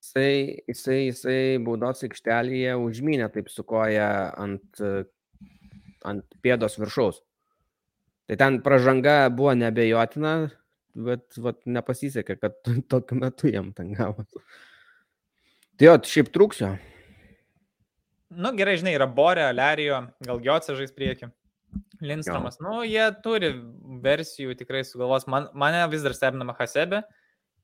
Jisai, jisai, jisai baudos aikštelėje užmynė taip su koja ant, ant pėdos viršaus. Tai ten pažanga buvo nebejotina, bet vat, nepasisekė, kad tokiu metu jam ten gavo. Tai jo, šiaip trūksio. Nu, gerai, žinai, yra Borė, Lerijo, gal Giotse žais prieki. Linstomas. Jo. Nu, jie turi versijų tikrai sugalvos. Man, mane vis dar stebina Hasebe.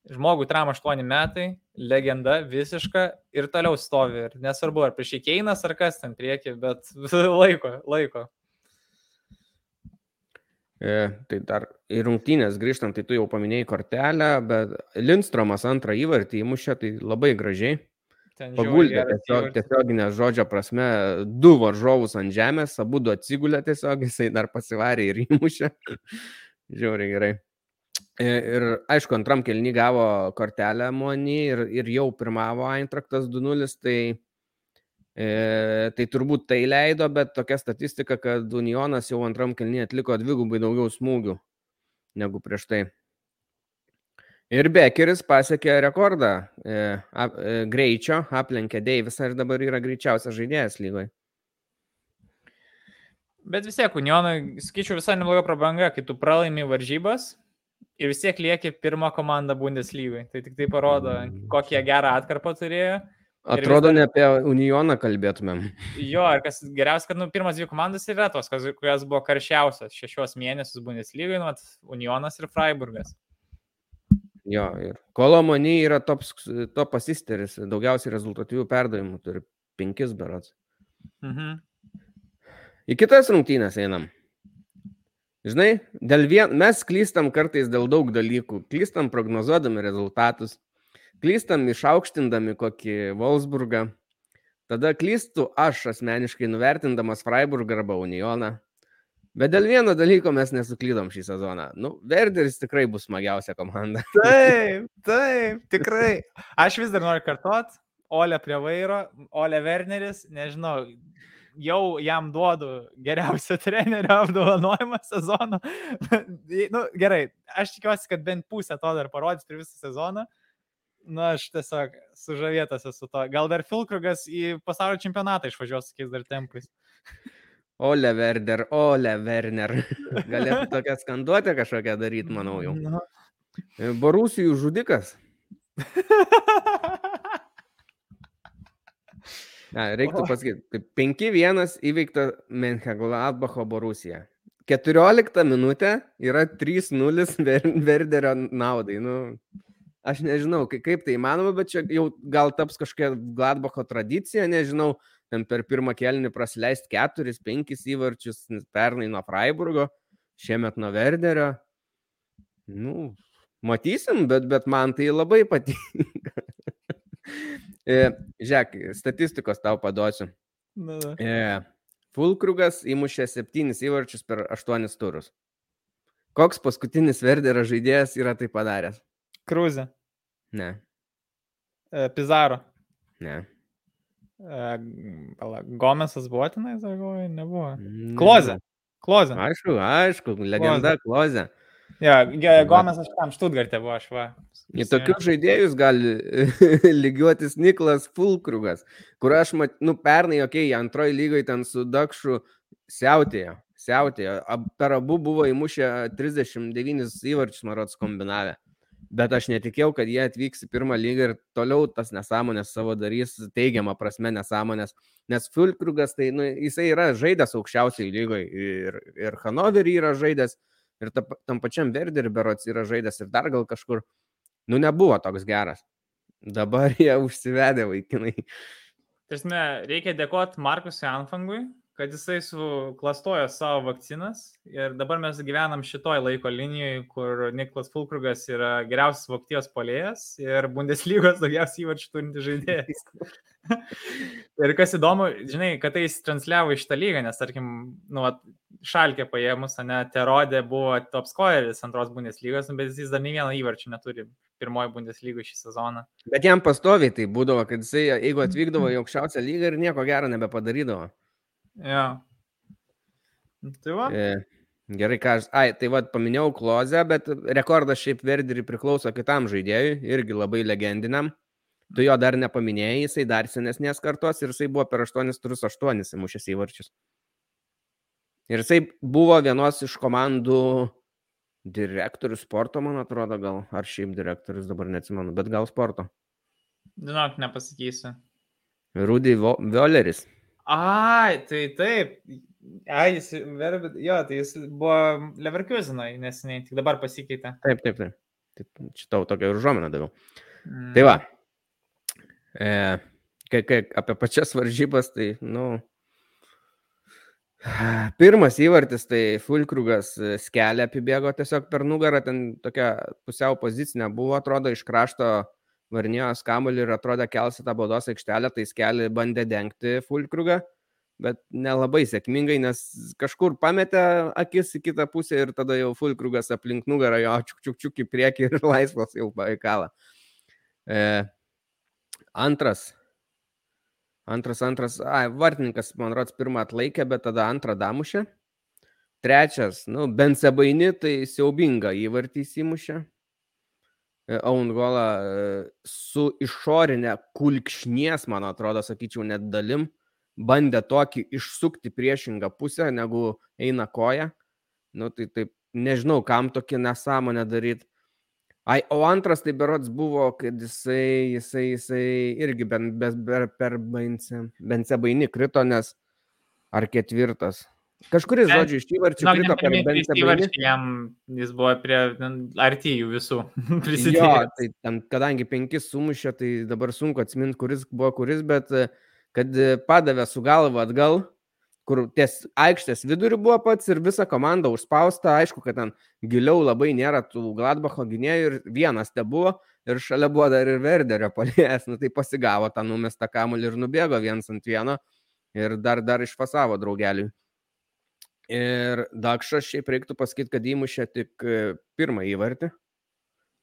Žmogui tram 8 metai, legenda visiška ir toliau stovi. Ir nesvarbu, ar prieš įkeinas ar kas ten prieki, bet laiko, laiko. E, tai dar į rungtynės grįžtant, tai tu jau paminėjai kortelę, bet Lindstromas antrą įvartį įmušė, tai labai gražiai. Paguldė tiesiog, tiesioginė žodžio prasme du varžovus ant žemės, abu du atsigulė tiesiog, jisai dar pasivarė ir įmušė. Žiauriai gerai. E, ir aišku, antram kelny gavo kortelę Monį ir, ir jau pirmavo Eintraktas 2-0, tai, e, tai turbūt tai leido, bet tokia statistika, kad Unionas jau antram kelny atliko dvigubai daugiau smūgių negu prieš tai. Ir Bekeris pasiekė rekordą e, ap, e, greičio, aplenkė Deivisą ir dabar yra greičiausias žaidėjas lygoje. Bet vis tiek, Unionui, skaičiu, visai nebloga prabanga, kai tu pralaimi varžybas ir vis tiek lieki pirmą komandą Bundeslygai. Tai tik tai parodo, kokią gerą atkarpą turėjo. Atrodo, dar... ne apie Unioną kalbėtumėm. Jo, ir kas geriausia, kad nu, pirmas dvi komandas yra tos, kurios buvo karščiausios šešios mėnesius Bundeslygai, nu, Unionas ir Freiburgas. Jo, ir Kolomoni yra tops, top asisteris, daugiausiai rezultatyvių perdavimų, turi penkis berots. Mhm. Į kitas rungtynės einam. Žinai, vien, mes klystam kartais dėl daug dalykų. Klystam prognozuodami rezultatus, klystam išaukštindami kokį Wolfsburgą. Tada klystų aš asmeniškai nuvertindamas Freiburgą arba Unioną. Bet dėl vieno dalyko mes nesuklydom šį sezoną. Nu, Verderis tikrai bus smagiausia komanda. Taip, taip, tikrai. Aš vis dar noriu kartot, Ole prie vairo, Ole Werneris, nežinau, jau jam duodu geriausio trenerio apdovanojimą sezono. nu, gerai, aš tikiuosi, kad bent pusę to dar parodys per visą sezoną. Na, nu, aš tiesiog sužavėtas esu to. Gal dar Filkrugas į pasaulio čempionatą išvažiuos tokiais dar tempais. Ole Werder, Ole Werner. Galėtų tokią skanduotę kažkokią daryti, manau jau. E, Borusijų žudikas. Na, reiktų pasakyti, 5-1 įveikta Menhegladbacho Borusija. 14 minutė yra 3-0 Verderio naudai. Nu, aš nežinau, kaip tai įmanoma, bet čia jau gal taps kažkokia Gladbacho tradicija, nežinau ten per pirmą kelnį praleisti keturis, penkis įvarčius, pernai nuo Freiburgo, šiemet nuo Verderio. Nu, matysim, bet, bet man tai labai patinka. E, žiūrėk, statistikos tau paduosiu. Na, na. E, Fulkrugas įmušė septynis įvarčius per aštuonis turus. Koks paskutinis Verderio žaidėjas yra tai padaręs? Krūzė. Ne. E, Pizarro. Ne. Pala, Gomesas buvo tenais, ar galvoju, nebuvo. Kloze. Kloze. Aišku, aišku, legenda Kloze. Ja, Gomesas tam Štutgartė buvo, aš va. Į tokius žaidėjus gali lygiuotis Niklas Fulkrugas, kur aš, mat, nu, pernai, okei, okay, antroji lygoje ten su Dakšu siautėjo, siautėjo. Per abu buvo įmušę 39 įvarčius, marots, kombinavę. Bet aš netikėjau, kad jie atvyks į pirmą lygą ir toliau tas nesąmonės savo darys, teigiamą prasme nesąmonės. Nes Fulkrugas, tai nu, jisai yra žaidęs aukščiausiai lygoje ir, ir Hanoverį yra žaidęs, ir ta, tam pačiam Verderį berots yra žaidęs ir dar gal kažkur. Nu, nebuvo toks geras. Dabar jie užsivedė vaikinai. Tiesme, reikia dėkoti Markusui Anfangui, kad jisai suklastojo savo vakcinas ir dabar mes gyvenam šitoj laiko linijoje, kur Niklas Fulkrugas yra geriausias Vokietijos polėjas ir Bundeslygos daugiausiai įvarčių turintis žaidėjas. ir kas įdomu, žinai, kad tai jis transliavo iš tą lygą, nes tarkim, nu, šalkė paėmus, ne, Terodė buvo top scoreris antros Bundeslygos, bet jis dar nei vieno įvarčio neturi pirmoji Bundeslyga šį sezoną. Bet jam pastoviai tai būdavo, kad jisai, jeigu atvykdavo į aukščiausią lygą ir nieko gero nebepadarydavo. Ja. Tai va. E, gerai, ką aš. Ai, tai vad paminėjau Klozę, bet rekordas šiaip Verderį priklauso kitam žaidėjui, irgi labai legendiniam. Tu jo dar nepaminėjai, jisai dar senesnės kartos ir jisai buvo per 8 turus 8 įmušęs įvarčius. Ir jisai buvo vienos iš komandų direktorius sporto, man atrodo, gal, ar šiaip direktorius, dabar neatsimenu, bet gal sporto. Žinok, nepasakysiu. Rudy Violeris. Ai, tai taip. Ai, jis, jo, tai jis buvo Leverkusenai nesiniai, tik dabar pasikeitė. Taip, taip, taip. taip šitau tokią užuomeną daviau. Mm. Tai va. E, kai, kai apie pačias varžybas, tai, nu, Pirmas įvartis, tai Fulkrugas skelė apibėgo tiesiog per nugarą, ten tokia pusiau pozicinė buvo, atrodo, iš krašto varnijos kamuolį ir atrodė kelsi tą baudos aikštelę, tai skelį bandė dengti Fulkrugą, bet nelabai sėkmingai, nes kažkur pametė akis į kitą pusę ir tada jau Fulkrugas aplink nugarą jo čiuk čiuk čiuk į priekį ir laisvas jau paaikalą. E, antras Antras, antras, ai, vartininkas, man rods, pirmą atlaikė, bet tada antrą damušė. Trečias, nu, Bensebaini, tai siaubinga įvartys įmušė. E, Aungolą e, su išorinė kulkšnies, man atrodo, sakyčiau, net dalim, bandė tokį išsukti priešingą pusę, negu eina koja. Nu, tai taip, nežinau, kam tokį nesąmonę daryti. Ai, o antras tai berots buvo, kad jisai, jisai, jisai irgi ben, be, be, per Bence baini krito, nes ar ketvirtas. Kažkuris žodžiu iš įvarčių krito per Bence baini. Jam jis buvo prie arti jų visų. jo, tai ten, kadangi penkis sumušė, tai dabar sunku atsiminti, kuris buvo kuris, bet kad padavė su galva atgal, kur ties aikštės vidurių buvo pats ir visa komanda užspausta, aišku, kad ten giliau labai nėra tų Gladbacho gynėjų ir vienas te buvo ir šalia buvo dar ir Verderio palėjęs, nu tai pasigavo tą numestą kamuolį ir nubėgo viens ant vieno ir dar, dar išfasavo draugeliui. Ir Dakšas šiaip reiktų pasakyti, kad įmušė tik e, pirmą įvartį.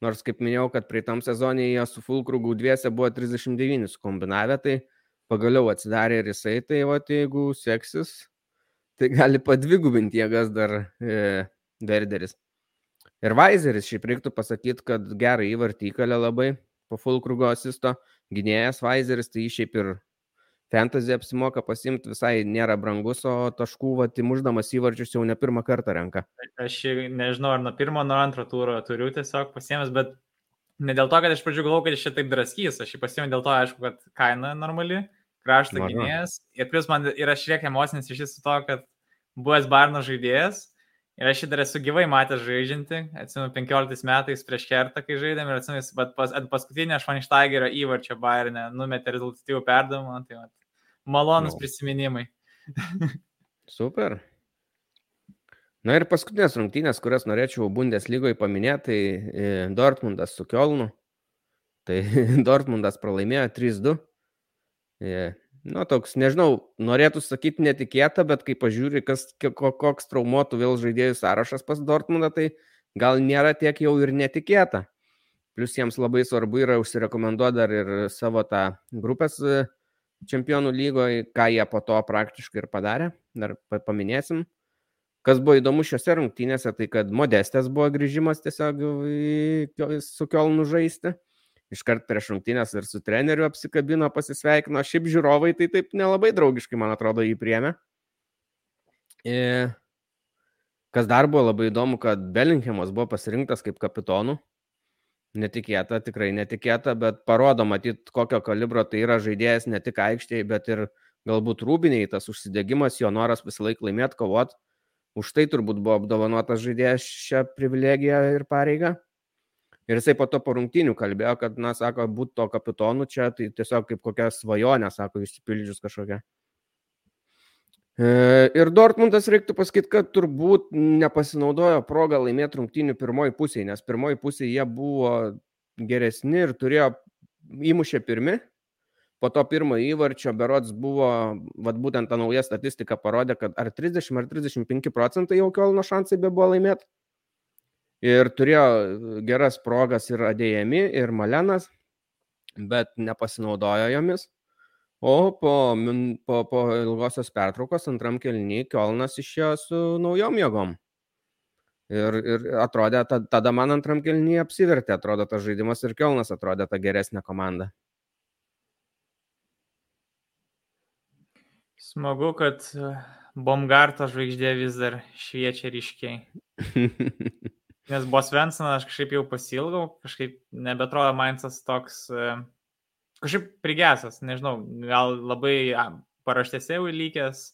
Nors, kaip minėjau, kad prieitam sezonė jie su Fulkrugu dviese buvo 39 kombinavę, tai pagaliau atsidarė ir jisai, tai va, jeigu seksis, tai gali padvigubinti jėgas dar e, Verderis. Ir Vaizeris, šiaip reiktų pasakyti, kad gerą įvartį įkalė labai po Fulkrugo asisto, gynėjas Vaizeris, tai jį šiaip ir fantasy apsimoka pasimti, visai nėra brangus, o taškų vatimuždamas įvarčius jau ne pirmą kartą renka. Aš nežinau, ar nuo pirmo, nuo antro turo turiu tiesiog pasiemęs, bet ne dėl to, kad iš pradžių galvojau, kad jis čia taip draskys, aš jį pasiėmiau dėl to, aišku, kad kaina normali, krašto gynėjas. Ir plus man yra šiek emocinis iš to, kad buvęs Barno žaidėjas. Ir aš jį dar esu gyvai matęs žaidžiantį, atsimenu 15 metais prieš kertą, kai žaidėm, ir atsimenu, bet pas, ant paskutinio Švaništaigerio įvarčio Bayernė numetė rezultatyvų perdavimą, tai vat, malonus no. prisiminimai. Super. Na ir paskutinės rungtynės, kurias norėčiau Bundeslygoje paminėti, tai e, Dortmundas su Kielnu. Tai Dortmundas pralaimėjo 3-2. Nu, toks, nežinau, norėtų sakyti netikėta, bet kai pažiūri, kas, koks traumuotų vėl žaidėjų sąrašas pas Dortmundą, tai gal nėra tiek jau ir netikėta. Plus jiems labai svarbu yra užsirekomenduoti dar ir savo tą grupės e, čempionų lygoje, ką jie po to praktiškai ir padarė, dar paminėsim. Kas buvo įdomu šiuose rungtynėse, tai kad modestės buvo grįžimas tiesiog su Kielnu žaisti iškart prieš rungtynės ir su treneriu apsikabino, pasisveikino. Šiaip žiūrovai tai taip nelabai draugiškai, man atrodo, jį priemė. Ir kas dar buvo labai įdomu, kad Bellinghamas buvo pasirinktas kaip kapitonu. Netikėta, tikrai netikėta, bet parodo matyt, kokio kalibro tai yra žaidėjas ne tik aikštėje, bet ir galbūt rūbiniai, tas užsidegimas, jo noras visą laiką laimėti, kovot. Už tai turbūt buvo apdovanotas žaidėjas šią privilegiją ir pareigą. Ir jisai po to po rungtinių kalbėjo, kad, na, sako, būti to kapitonu čia, tai tiesiog kaip kokia svajonė, sako, išsipildžius kažkokia. E, ir Dortmundas reiktų pasakyti, kad turbūt nepasinaudojo progą laimėti rungtinių pirmoji pusėje, nes pirmoji pusėje jie buvo geresni ir turėjo įmušę pirmi. Po to pirmo įvarčio berots buvo, vad būtent ta nauja statistika parodė, kad ar 30 ar 35 procentai jau Kielno šansai be buvo laimėti ir turėjo geras progas ir Adėjami, ir Malenas, bet nepasinaudojo jomis o po, min, po, po ilgosios pertraukos antram kelniui Kielnas išėjo su naujom jėgom. Ir, ir atrodė, tada man antram kelniui apsivertė, atrodo, tas žaidimas ir Kielnas atrodė ta geresnė komanda. Smagu, kad e, Bomgarto žvaigždė vis dar šviečia ryškiai. Nes Bosvensoną aš kažkaip jau pasilgau, kažkaip nebetrodo Mainzas toks uh, kažkaip prigesęs, nežinau, gal labai paraštėse jau lygęs,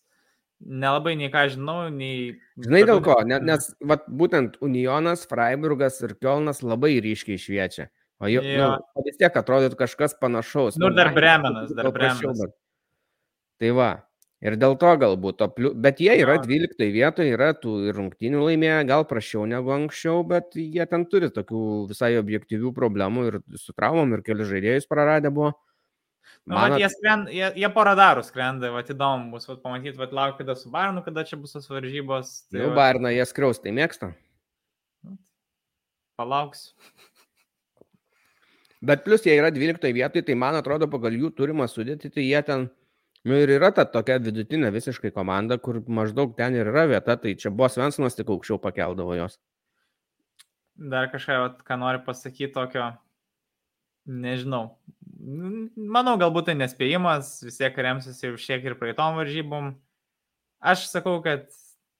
nelabai nei ką žinau, nei... Žinai dėl ko, nes, nes vat, būtent Unionas, Freiburgas ir Kielnas labai ryškiai šviečia. O jau ja. nu, vis tiek atrodytų kažkas panašaus. Nu, dar Bremenas, dar Bremenas. Bet... Tai va, ir dėl to galbūt, pliu... bet jie yra 12 vietoje, yra tų rungtynių laimėję, gal prašiau negu anksčiau, bet jie ten turi tokių visai objektyvių problemų ir su traumom ir keli žaidėjus praradę buvo. Nu, Man... Vat, jie, skrend, jie, jie porą darų skrenda, va, įdomu bus vat, pamatyti, va, lauk, kada su Barnu, kada čia bus tos varžybos. Tai, nu, Barną jie skriaus, tai mėgsta. Palauks. Bet plus jie yra 12 vietoje, tai man atrodo pagal jų turimą sudėti, tai jie ten, nu ir yra ta tokia vidutinė visiškai komanda, kur maždaug ten ir yra vieta, tai čia buvo Svensonas tik aukščiau pakeldavo jos. Dar kažką, ką noriu pasakyti tokio, nežinau. Manau, galbūt tai nespėjimas, vis tiek remsis jau šiek ir praeitom varžybom. Aš sakau, kad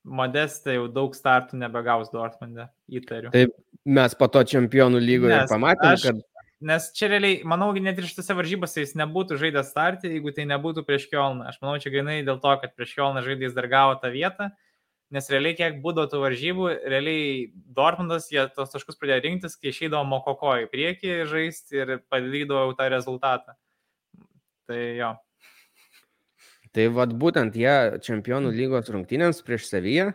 Modestė jau daug startų nebegaus Dortmunde, įtariu. Taip, mes po to čempionų lygoje pamatėme, aš, kad Nes čia realiai, manau, net ir šitose varžybose jis nebūtų žaidęs startį, jeigu tai nebūtų prieš Kielną. Aš manau, čia grinai dėl to, kad prieš Kielną žaidėjas dar gavo tą vietą, nes realiai kiek būdavo tų varžybų, realiai Dortmundas jie tos taškus pradėjo rinktis, kai išeidavo Mokoko į priekį žaisti ir padidydavo tą rezultatą. Tai jo. Tai vad būtent jie čempionų lygos rungtynėms prieš Savyje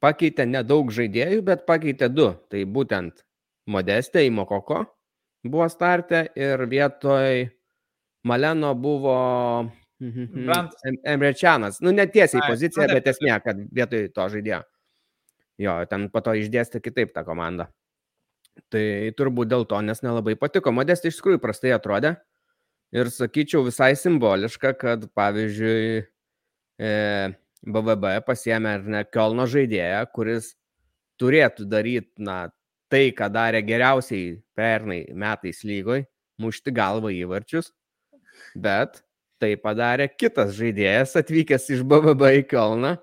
pakeitė nedaug žaidėjų, bet pakeitė du. Tai būtent Modestė į Mokoko buvo starte ir vietoj Maleno buvo Emrečianas. Nu, netiesiai pozicija, bet esmė, kad vietoj to žaidėjo. Jo, ten po to išdėstė kitaip tą komandą. Tai turbūt dėl to, nes nelabai patiko. Modestė iš tikrųjų prastai atrodė. Ir sakyčiau visai simboliška, kad pavyzdžiui e, BVB pasiemė ar ne Kielno žaidėją, kuris turėtų daryti, na, tai, ką darė geriausiai pernai metais lygoj, mušti galvą įvarčius, bet tai padarė kitas žaidėjas atvykęs iš BVB į Kalną,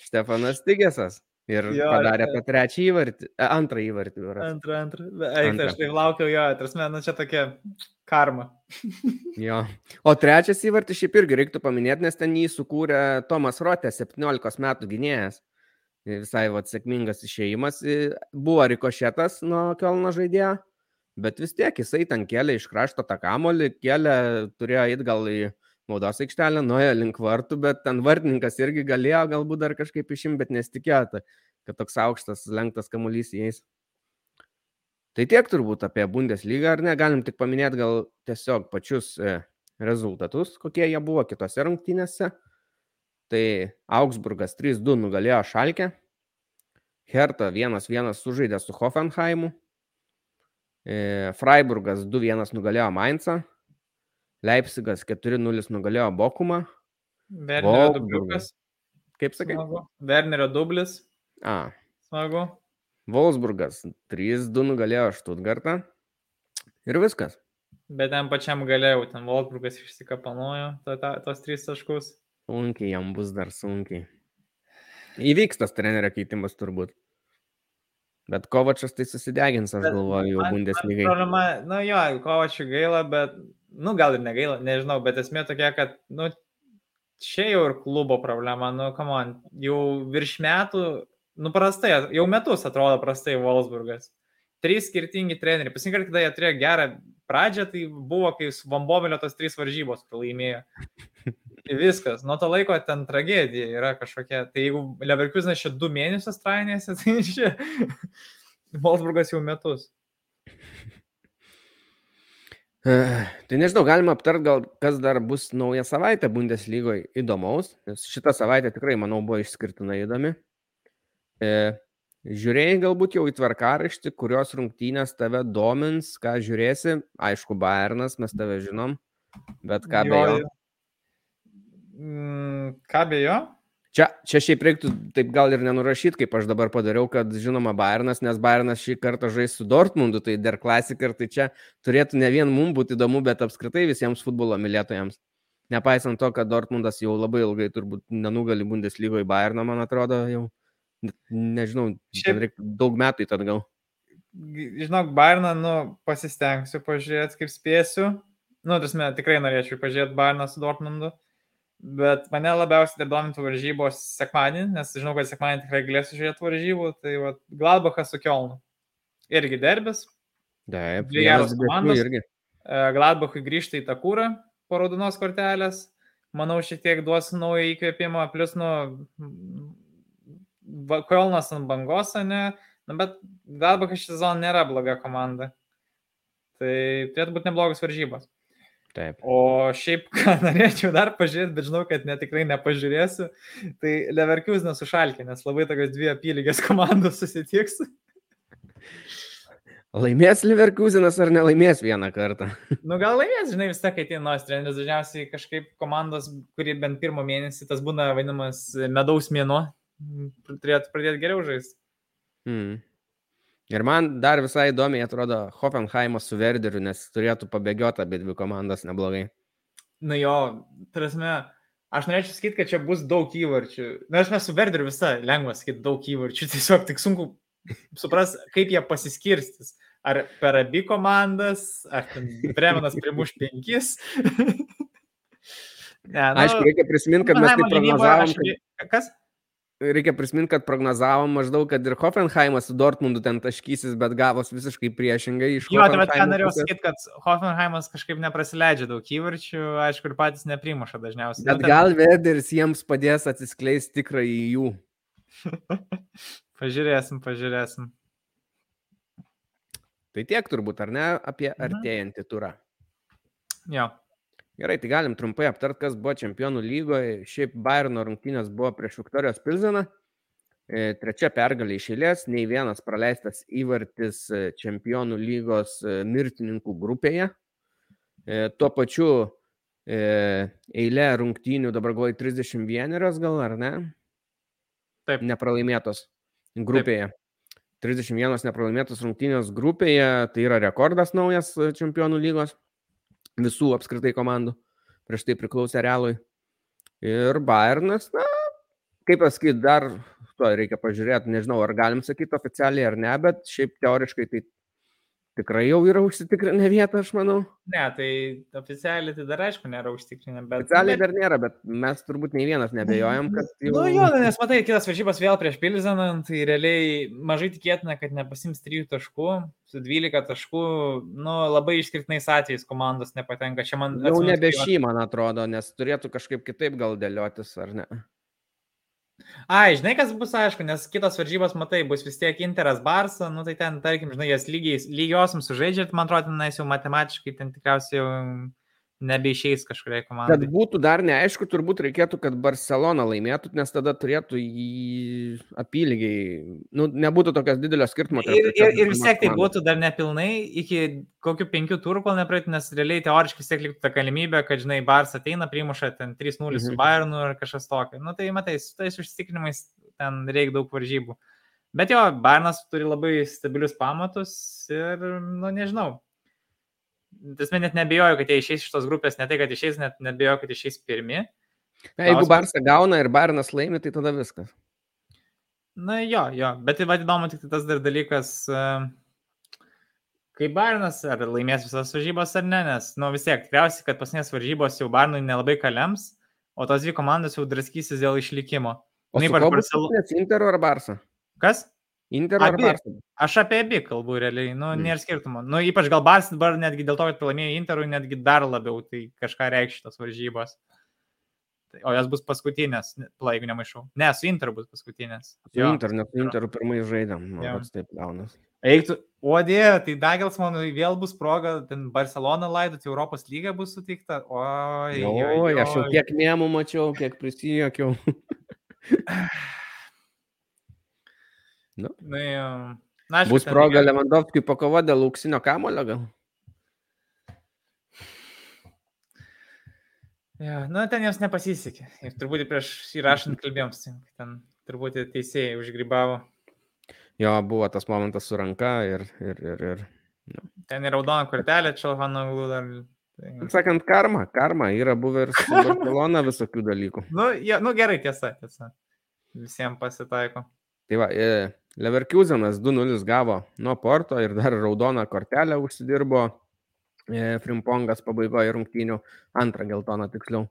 Štefanas Tigesas. Ir jo, padarė tą trečią įvartį, e, antrą įvartį. Antrą, antrą. Eik, aš tai laukiau jo, tarsi, nu čia tokia karma. jo. O trečias įvartis šiaip irgi reiktų paminėti, nes ten jį sukūrė Tomas Rotė, 17 metų gynėjas visai vat, sėkmingas išėjimas. Buvo rikošėtas nuo Kelno žaidėjo, bet vis tiek jisai ten kėlė iš krašto tą kamolį, kėlė, turėjo eiti gal į naudos aikštelę, nuėjo link vartų, bet ten vartininkas irgi galėjo galbūt dar kažkaip išimti, bet nesitikėjo, kad toks aukštas, lenktas kamuolys įeis. Tai tiek turbūt apie Bundeslygą, ar ne? Galim tik paminėti gal tiesiog pačius e, rezultatus, kokie jie buvo kitose rungtynėse. Tai Augsburgas 3-2 nugalėjo Šalkę. Hertha 1-1 sužaidė su Hoffenheimu. E, Freiburgas 2-1 nugalėjo Mainzą. Leipzigas 4-0 nugalėjo Bokumą. Wernerio dubliukas. Kaip sakai? Smagu. Wernerio dublis. A. Smagu. Wolfsburgas 3-2 nugalėjo Stuttgartą. Ir viskas. Bet ten pačiam galėjau, ten Wolfsburgas išsikapanojo to, to, tos tris taškus. Sunkiai jam bus dar sunkiai. Įvyks tas trenerio keitimas turbūt. Bet Kovačas tai susidegins, aš galvoju, jau Bundeslygai. Problema, nu jo, Kovačiui gaila, bet, nu gal ir negaila, nežinau, bet esmė tokia, kad, nu, čia jau ir klubo problema, nu, kamon, jau virš metų, nu, prastai, jau metus atrodo prastai Wolfsburgas. Trys skirtingi treneriai. Pasinkart, kada jie turėjo gerą pradžią, tai buvo, kai su Vambomelio tos trys varžybos pralaimėjo. Viskas, nuo to laiko ten tragedija yra kažkokia. Tai jeigu Leverkusenas čia du mėnesius trainėsi, tai čia Wolfsburgas jau metus. Tai nežinau, galima aptart gal, kas dar bus naują savaitę Bundeslygoje įdomaus, nes šitą savaitę tikrai, manau, buvo išskirtinai įdomi. E, žiūrėjai galbūt jau į tvarkaraštį, kurios rungtynės tave domins, ką žiūrėsi. Aišku, Bayernas, mes tave žinom, bet ką be jo. Mm, ką be jo? Čia, čia šiaip reiktų taip gal ir nenurašyti, kaip aš dabar padariau, kad žinoma Bayernas, nes Bayernas šį kartą žais su Dortmundu, tai der klasika ir tai čia turėtų ne vien mums būti įdomu, bet apskritai visiems futbolo mylėtojams. nepaisant to, kad Dortmundas jau labai ilgai turbūt nenugali Bundeslygoje Bayerną, man atrodo, jau, nežinau, Šiaip- daug metų į tą gal. Žinok, Bairną, nu, pasistengsiu pažiūrėti, kaip spėsiu. Nu, tasme, tikrai norėčiau pažiūrėti Bairną su Dortmundu. Bet mane labiausiai dar domintų varžybos sekmadienį, nes žinau, kad sekmadienį tikrai galėsiu žiūrėti varžybų. Tai va, Gladbachas su Kielnu. Irgi derbis. Taip, Dvi geros komandos. irgi. E, Gladbachui grįžta į tą kūrą po raudonos kortelės. Manau, šiek tiek duos naują įkvėpimą, plus, nu, Kielnas ant bangos, ne? Na, bet Gladbachas šį sezoną nėra bloga komanda. Tai turėtų būti neblogas varžybos. Taip. O šiaip, ką norėčiau dar pažiūrėti, bet žinau, kad ne, tikrai nepažiūrėsiu, tai Leverkusenas sušalkė, nes labai tokios dvi apylygės komandos susitiks. Laimės Leverkusenas ar nelaimės vieną kartą? Nu gal laimės, žinai, vis tiek ateina treneris, dažniausiai kažkaip komandos, kuri bent pirmą mėnesį, tas būna vadinamas medaus mėnuo, turėtų pradėti geriau žaisti. Hmm. Ir man dar visai įdomiai atrodo Hoffenheimas su Verderiu, nes turėtų pabėgioti abi dvi komandas neblogai. Na jo, prasme, aš norėčiau sakyti, kad čia bus daug įvarčių. Na, aš mes su Verderiu visą lengva sakyti daug įvarčių, tiesiog tik sunku supras, kaip jie pasiskirstys. Ar per abi komandas, ar Bremenas primuš penkis. ne, nu, Aišku, reikia prisiminti, kad mes taip prognozavom, kad, Kas? Reikia prisiminti, kad prognozavom maždaug, kad ir Hoffenheimas su Dortmundu ten taškysis, bet gavos visiškai priešingai iš Jo, tai bet ką norėjau sakyti, kad Hoffenheimas kažkaip neprasileidžia daug įvarčių, aišku, ir patys neprimuša dažniausiai. Bet Nu, ten- gal Verderis jiems padės atsiskleisti tikrai jų. Pažiūrėsim, pažiūrėsim. Tai tiek turbūt, ar ne, apie Mhm. artėjantį turą. Jo. Gerai, tai galim trumpai aptart, kas buvo čempionų lygoje. Šiaip Bayerno rungtynės buvo prieš Viktorijos Pilzeną. E, Trečia pergalė iš eilės, nei vienas praleistas įvartis e, čempionų lygos e, mirtininkų grupėje. Tuo pačiu eilė rungtynių dabar galvoju 31 gal, ar ne? Taip. Nepralaimėtos grupėje. 31 nepralaimėtos rungtynės grupėje, tai yra rekordas naujas čempionų lygos visų apskritai komandų. Prieš tai priklausė Realui. Ir Bayernas, na, kaip pasakyti, dar to reikia pažiūrėti, nežinau, ar galim sakyti oficialiai ar ne, bet šiaip teoriškai tai tikrai jau yra užsitikrinę vietą, aš manau. Ne, tai oficialiai tai dar aišku nėra užtikrinę, bet... Oficialiai dar nėra, bet mes turbūt nei vienas nebejojam, kad jau... Nu jo, nes matai, kitas varžybas vėl prieš Pilzeną, tai realiai mažai tikėtina, kad nepasims 3 taškų, su 12 taškų, nu labai išskirtinais atvejais komandos nepatenka. Čia man... Jau nebe šį, man atrodo, nes turėtų kažkaip kitaip gal dėliotis, ar ne? Ai, žinai, kas bus aišku, nes kitos varžybos, matai, bus vis tiek Interas Barsa, nu tai ten, tarkim, žinai, jas lygiai, lygiosiam sužaidžiat, man atrodo, tenais jau matematiškai ten tikriausiai jau nebeišeis kažkuriai Kad komandai. būtų dar neaišku, turbūt reikėtų, kad Barcelona laimėtų, nes tada turėtų į apylygiai, nu, nebūtų tokios didelio skirtumo. Ir, ir, ir vis tiek tai būtų dar nepilnai iki kokių penkių turų, kol nepraeit, nes realiai teoriškai vis tiek liktų ta galimybė, kad, žinai, Bars ateina, primuša ten 3-0 su Mhm. Bayernu ar kažkas tokio. Nu tai matai, su tais užtikrinimais ten reikia daug varžybų. Bet jo, Bayernas turi labai stabilius pamatus ir, nu nežinau. Tasme net nebejoju, kad jie išeis iš tos grupės, ne tai, kad išeis, net nebejoju, kad išeis pirmi. Na, Jeigu Barça gauna ir Bayernas laimi, tai tada viskas. Na jo, jo, bet tai įdomu tik tas dar dalykas, e, kaip Bairnas, ar laimės visas varžybos ar ne, nes, nu vis tiek, tikriausiai, kad pasinės varžybos jau Bairnui nelabai kalems, o tos dvi komandos jau draskysis dėl išlikimo. O Nu, su ypač kuo bus Barcelo- rungtynės, Interu ar Barça? Kas? Interu ar. Barça? Aš apie abi kalbu realiai, nu, Mm. nėra skirtumo. Nu, ypač gal Bars dabar netgi dėl to, kad pralaimėjo Interui, netgi dar labiau tai kažką reikš šitos varžybos. O jos bus paskutinės, jeigu nemaišau. Ne, su Interu bus paskutinės. Su Interu, nes su Interu pirmai žaidėm. Jo. taip gaunas. Eiktų, o dėja, tai Dagelsmanui vėl bus proga, ten Barcelona laidoti, Europos lyga bus suteikta. Oi, Oi, aš jau kiek nemų mačiau, kiek prisijokiau. Na, jau. Na, aišku, Bus proga reikia- Lewandowskiui pakovoti dėl auksinio kamulio gal. Jo, na, ten jiems nepasisekė. Ir turbūt prieš įrašant kalbėjom, ten turbūt teisėjai užgribavo. Jo, buvo tas momentas su ranka ir... ir, ir, ir. Ten ir raudona kortelė, Čelhanoglu dar Tai... Sakant, karma, karma yra buvę ir su Barcelona visokių dalykų. Nu, ja, nu gerai, tiesa, tiesa. Visiems pasitaiko. Tai va, e, Leverkusenas 2-0 gavo nuo Porto ir dar raudoną kortelę užsidirbo e, Frimpongas pabaigoje rungtynių, antrą geltoną tiksliau.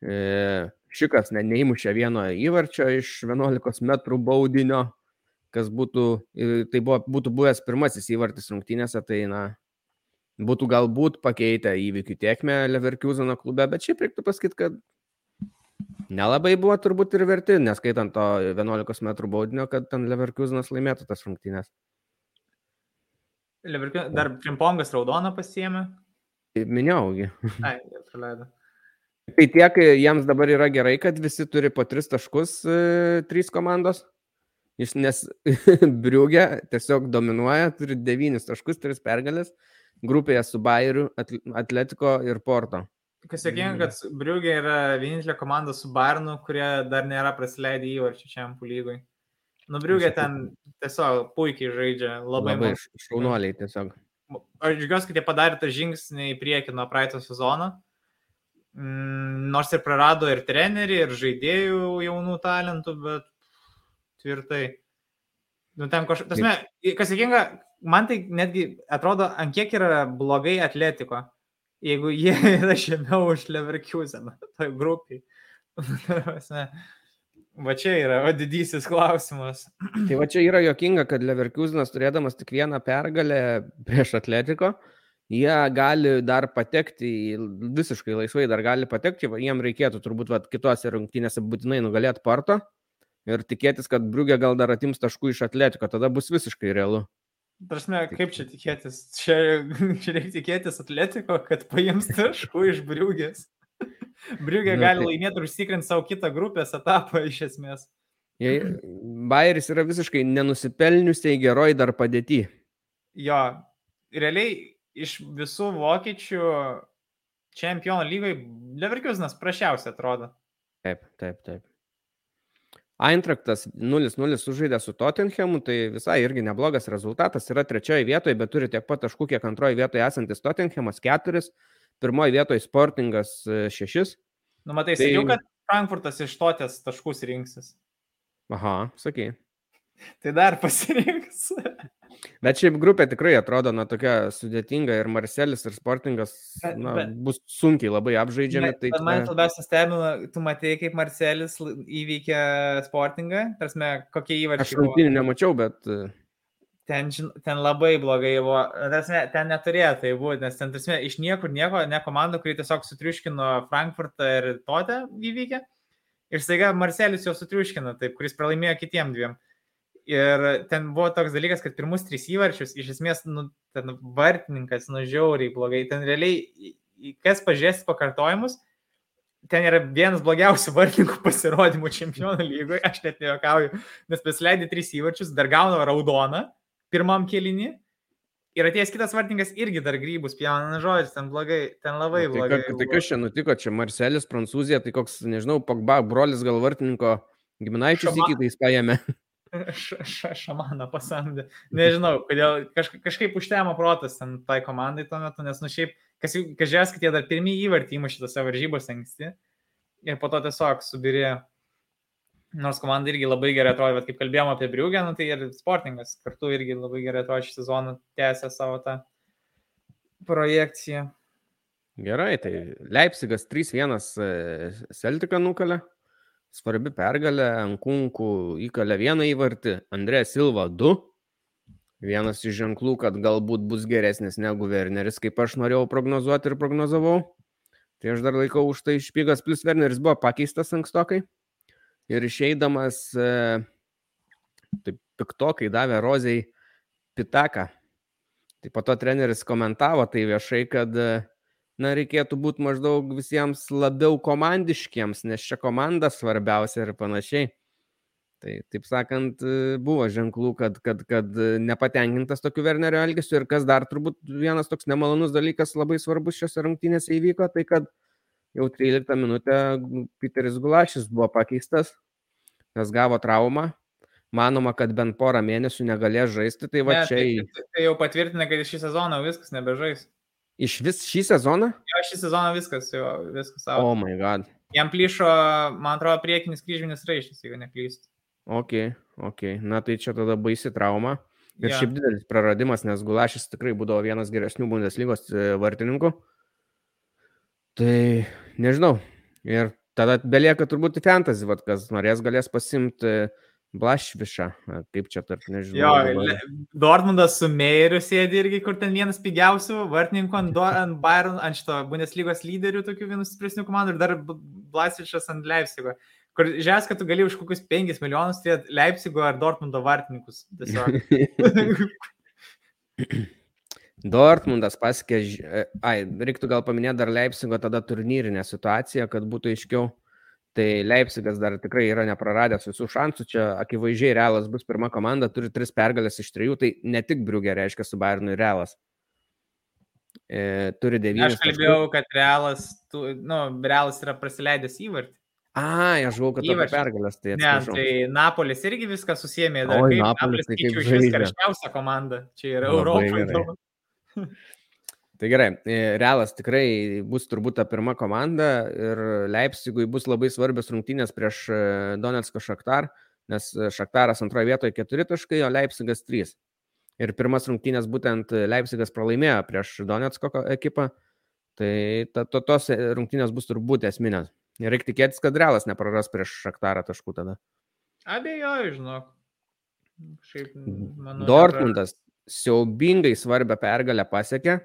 E, šikas ne, neįmušė vieno įvarčio iš 11 metrų baudinio, kas būtų, tai buvo, būtų buvęs pirmasis įvartis rungtynėse, tai na, būtų galbūt pakeitę įvykių tiekmę Leverkuseno klube, bet šiaip reiktų pasakyti, kad nelabai buvo turbūt ir verti, neskaitant to 11 m baudinio, kad ten Leverkusenas laimėtų tas rungtynės. Leverkusen, dar Primpongas raudoną pasiemė. Minėjaugi. Ai, praleido. Tai tiek jiems dabar yra gerai, kad visi turi po tris taškus, e, trys komandos. Nes Briugė tiesiog dominuoja, turi devynis taškus, tris pergalės grupėje su Bayeriu, Atletiko ir Porto. Kas sėkminga, mm. kad Briugė yra vienintelė komanda su Barnu, kurie dar nėra praleidę įvarčių Čempų lygoj. Nu, Briugė ten tiesiog puikiai žaidžia, labai, labai šaunuoliai tiesiog. Aš džiugiuosi, kad jie padarė tą žingsnį į priekį nuo praeito sezono. Mm, nors ir prarado ir trenerį, ir žaidėjų jaunų talentų, bet tvirtai. Nu, ten kažkas, kas sėkminga, man tai netgi atrodo, ant kiek yra blogai atletiko, jeigu jie yra žemiau už Leverkuseną, toj grupiai. Va čia yra, o didysis klausimas. Tai va čia yra jokinga, kad Leverkusenas turėdamas tik vieną pergalę prieš Atletiko, jie gali dar patekti, visiškai laisvai dar gali patekti, jiem reikėtų turbūt va, kitose rungtynėse būtinai nugalėti Porto ir tikėtis, kad Briugė gal dar atims taškų iš Atletiko, tada bus visiškai realu. Prasme, kaip čia tikėtis? Čia, čia reikia tikėtis Atletiko, kad paims taškų iš Briugės. Briugė nu, gali tai... laimėti ir užsikrinti savo kitą grupės etapą iš esmės. Jei, Bayeris yra visiškai nenusipelniusiai geroj dar padėti. Jo, realiai iš visų vokiečių čempionų lygai Leverkusenas prašiausiai atrodo. Taip, taip, taip. Eintraktas 0-0 sužaidė su Tottenhamu, tai visai irgi neblogas rezultatas. Yra trečioje vietoje, bet turi tiek pat taškų, kiek antroje vietoje esantis Tottenhamas 4, pirmoje vietoje Sportingas 6. E, nu, matai, tai... sakiau, kad Frankfurtas iš Totės taškus rinksis. Aha, sakai. Tai dar pasirinks. Bet šiaip grupė tikrai atrodo, na, tokia sudėtinga ir Marcelis, ir Sportingas na, bet, bus sunkiai labai apžaidžiami. Bet, tai bet man labiausiai stebina, tu matėjai, kaip Marcelis įveikė Sportingą, tarsi kokie įvarčiai. Aš rungtynį nemačiau, bet... E, ten, ten labai blogai buvo, tarsi, ten neturėjo tai būti, nes ten tarsi, iš niekur nieko, ne komanda, kuri tiesiog sutriuškino Frankfurtą ir Totę įveikė. Ir staiga Marcelis jau sutriuškino, taip, kuris pralaimėjo kitiem dviem. Ir ten buvo toks dalykas, kad pirmus tris įvarčius, iš esmės, nu, ten vartininkas, nu, žiauriai blogai. Ten realiai, kas pažiūrės pakartojimus, ten yra vienas blogiausių vartininkų pasirodymų čempionų lygoje, aš net nejuokauju, nes pasileidė tris įvarčius, dar gauna raudoną pirmam kelinį. Ir atėjęs kitas vartininkas irgi dar grybus pjauna, na žodžiu, ten blogai, ten labai tai, blogai. Tai, tai kas čia nutiko, čia Marcelis, Prancūzija, tai koks, nežinau, Pogba, brolis gal vartininko giminaičius iki tai jis paėmė š, š, šamaną pasamdė. Nežinau, kodėl kaž, kažkaip užtemo protas ten tai komandai tuo metu, nes nu šiaip, kas, kažkas, kad jie dar pirmie įvartį įmušė tose varžybose anksti ir po to tiesiog subirėjo. Nors komanda irgi labai gerai atrodo, bet kaip kalbėjome apie Briugę, nu, tai ir sportingas kartu irgi labai gerai atrodo šį sezoną tęsė savo tą projekciją. Gerai, tai Leipzigas 3-1 Celtiką nukalė svarbi pergalė, Ankunkų įkalė vieną įvartį, Andrė Silva du. Vienas iš ženklų, kad galbūt bus geresnis negu Werneris, kaip aš norėjau prognozuoti ir prognozavau. Tai aš dar laikau už tai špygas, plus Werneris buvo pakeistas ankstokai. Ir išeidamas, e, taip piktokai davė Rozijai pitaką. Tai po to treneris komentavo tai viešai, kad e, na, reikėtų būti maždaug visiems labiau komandiškiems, nes čia komanda svarbiausia ir panašiai. Tai, taip sakant, buvo ženklų, kad, kad, kad nepatenkintas tokiu Wernerio elgesiu ir kas dar turbūt vienas toks nemalonus dalykas labai svarbus šiose rungtynėse įvyko, tai kad jau 13 minutę Peteris Gulašis buvo pakeistas, nes gavo traumą. Manoma, kad bent porą mėnesių negalės žaisti, tai va ne, čia... Tai, tai jau patvirtina, kad šį sezoną viskas nebežais. Iš vis šį sezoną? Jo, šį sezoną viskas, jo, viskas savo. Oh my god. Jam plyšo, man atrodo, priekinis kryžminis raištis, jeigu neklystu. Ok, ok. Na tai čia tada baisi trauma. Ir Jo. šiaip didelis praradimas, nes Gulašis tikrai būdavo vienas geresnių Bundeslygos e, vartininkų. Tai nežinau. Ir tada belieka turbūt į fantasy, vat, kas norės, galės pasimti Blašvišą. Kaip čia tarp, nežinau. Jo, dabar. Dortmundas su Meiriu sėdi irgi, kur ten vienas pigiausių vartininkų ant, ant Bayern, ant šito Bundeslygos lyderių, tokių vienų stipresnių komandų ir dar Blasišas ant Leipzigo. Kur žiūrės, kad tu gali už kokius 5 milijonus turėti Leipzigo ar Dortmundo vartininkus. Dortmundas pasiekė, ai, reiktų gal paminėti dar Leipzigo tada turnyrinę situaciją, kad būtų aiškiau. Tai Leipzigas dar tikrai yra nepraradęs visų šansų, čia akivaizdžiai Realas bus pirma komanda, turi tris pergalės iš trijų, tai ne tik Briugė reiškia su Bayernu ir Realas. E, turi devynis. Aš kalbėjau, kad Realas, tu, nu, Realas yra prasileidęs įvartį. A, aš žinau, kad apie Įvarčiai. pergalės, tai Ne, atsiprašau. tai Napolis irgi viską susėmė. Dar Oi, kaip Napolis, Napolis, tai kaip žaidžia. karščiausia komanda. Čia yra Labai Europoje. Tai gerai, e, Realas tikrai bus turbūt ta pirma komanda ir Leipzigui bus labai svarbios rungtynės prieš e, Donetsko Šaktar, nes e, Šaktaras antroje vietoje 4 taškai, o Leipzigas 3. Ir pirmas rungtynės būtent Leipzigas pralaimėjo prieš Donetsko ko- ekipą, tai ta, to, tos rungtynės bus turbūt esminės. Ir reikia tikėtis, kad Realas nepraras prieš Šaktarą taškų tada. Abejoju, žinok. Šiaip, manau, Dortmundas siaubingai svarbią pergalę pasiekė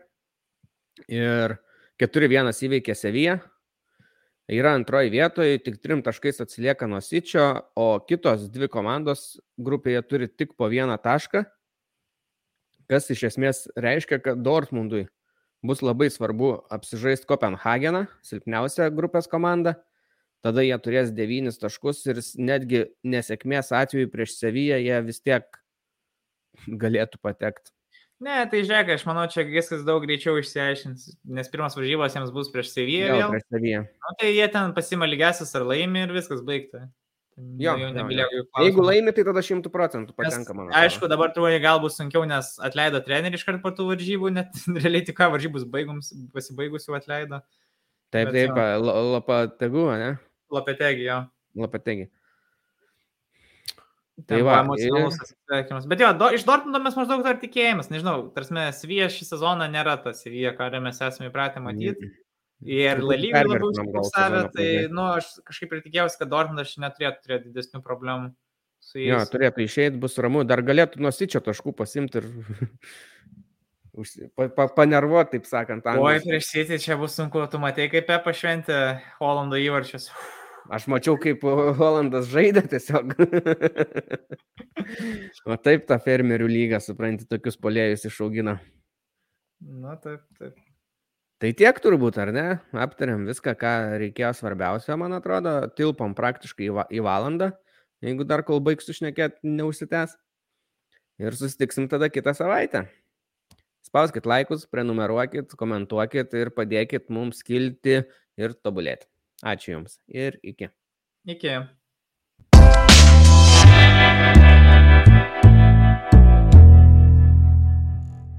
ir 4-1 įveikė Seviją. Yra antroji vietoje, tik trim taškais atsilieka nuo Sičio, o kitos dvi komandos grupėje turi tik po vieną tašką, kas iš esmės reiškia, kad Dortmundui bus labai svarbu apsižaisti Kopenhageną, silpniausią grupės komandą. Tada jie turės devynis taškus ir netgi nesėkmės atveju prieš Seviją jie vis tiek galėtų patekti. Ne, tai žiūrėk, aš manau, čia viskas daug greičiau išsiaiškins, nes pirmas varžybos jiems bus prieš Seviją vėl. prieš Seviją. Nu, tai jie ten pasima lygiasis ar laimi ir viskas baigta. Jo, jau jo, nebelieka jo. jokių Jeigu klausimų. laimi, tai tada šimtų procentų patenka, man. Aišku, dabar truputį gal bus sunkiau, nes atleido trenerį iš karto po tų varžybų, net realiai tik ką varžybus baigums, pasibaigusių atleido. Taip, bet taip, jo. lapategu, ne? Lopetegijo. Lapategi. Tai Tai va, emocionalus atsisveikinimas. Bet jo, do, iš Dortmundo mes maždaug dar tikėjomės, nežinau, tarsi Svija šį sezoną nėra tas Svija, ką mes esame įpratę matyti. Ir Truputį Lalyga labiau užfiksavę, tai, nu, aš kažkaip ir tikėjausi, kad Dortmundas neturėtų turėti didesnių problemų su Jo, jais. turėtų išeiti, bus ramu. Dar galėtų nuo sičio taškų pasimti ir pa, pa, panervuoti, taip sakant. Oi, angliškai. prieš City čia bus sunku, tu matai, kaip Pepa šventė Holando įvarčius. Aš mačiau, kaip Holandas žaidė tiesiog. o taip tą fermerių lygą, supranti, tokius polėjus išaugina. Na, taip, taip. Tai tiek turbūt, ar ne? Aptarėm viską, ką reikėjo svarbiausio, man atrodo. Tilpom praktiškai į, va į valandą, jeigu dar kol baigsiu šnekėti, neužsitęs. Ir susitiksim tada kitą savaitę. Spauskit laikus, prenumeruokit, komentuokit ir padėkit mums kilti ir tobulėti. Ačiū Jums ir iki. Iki.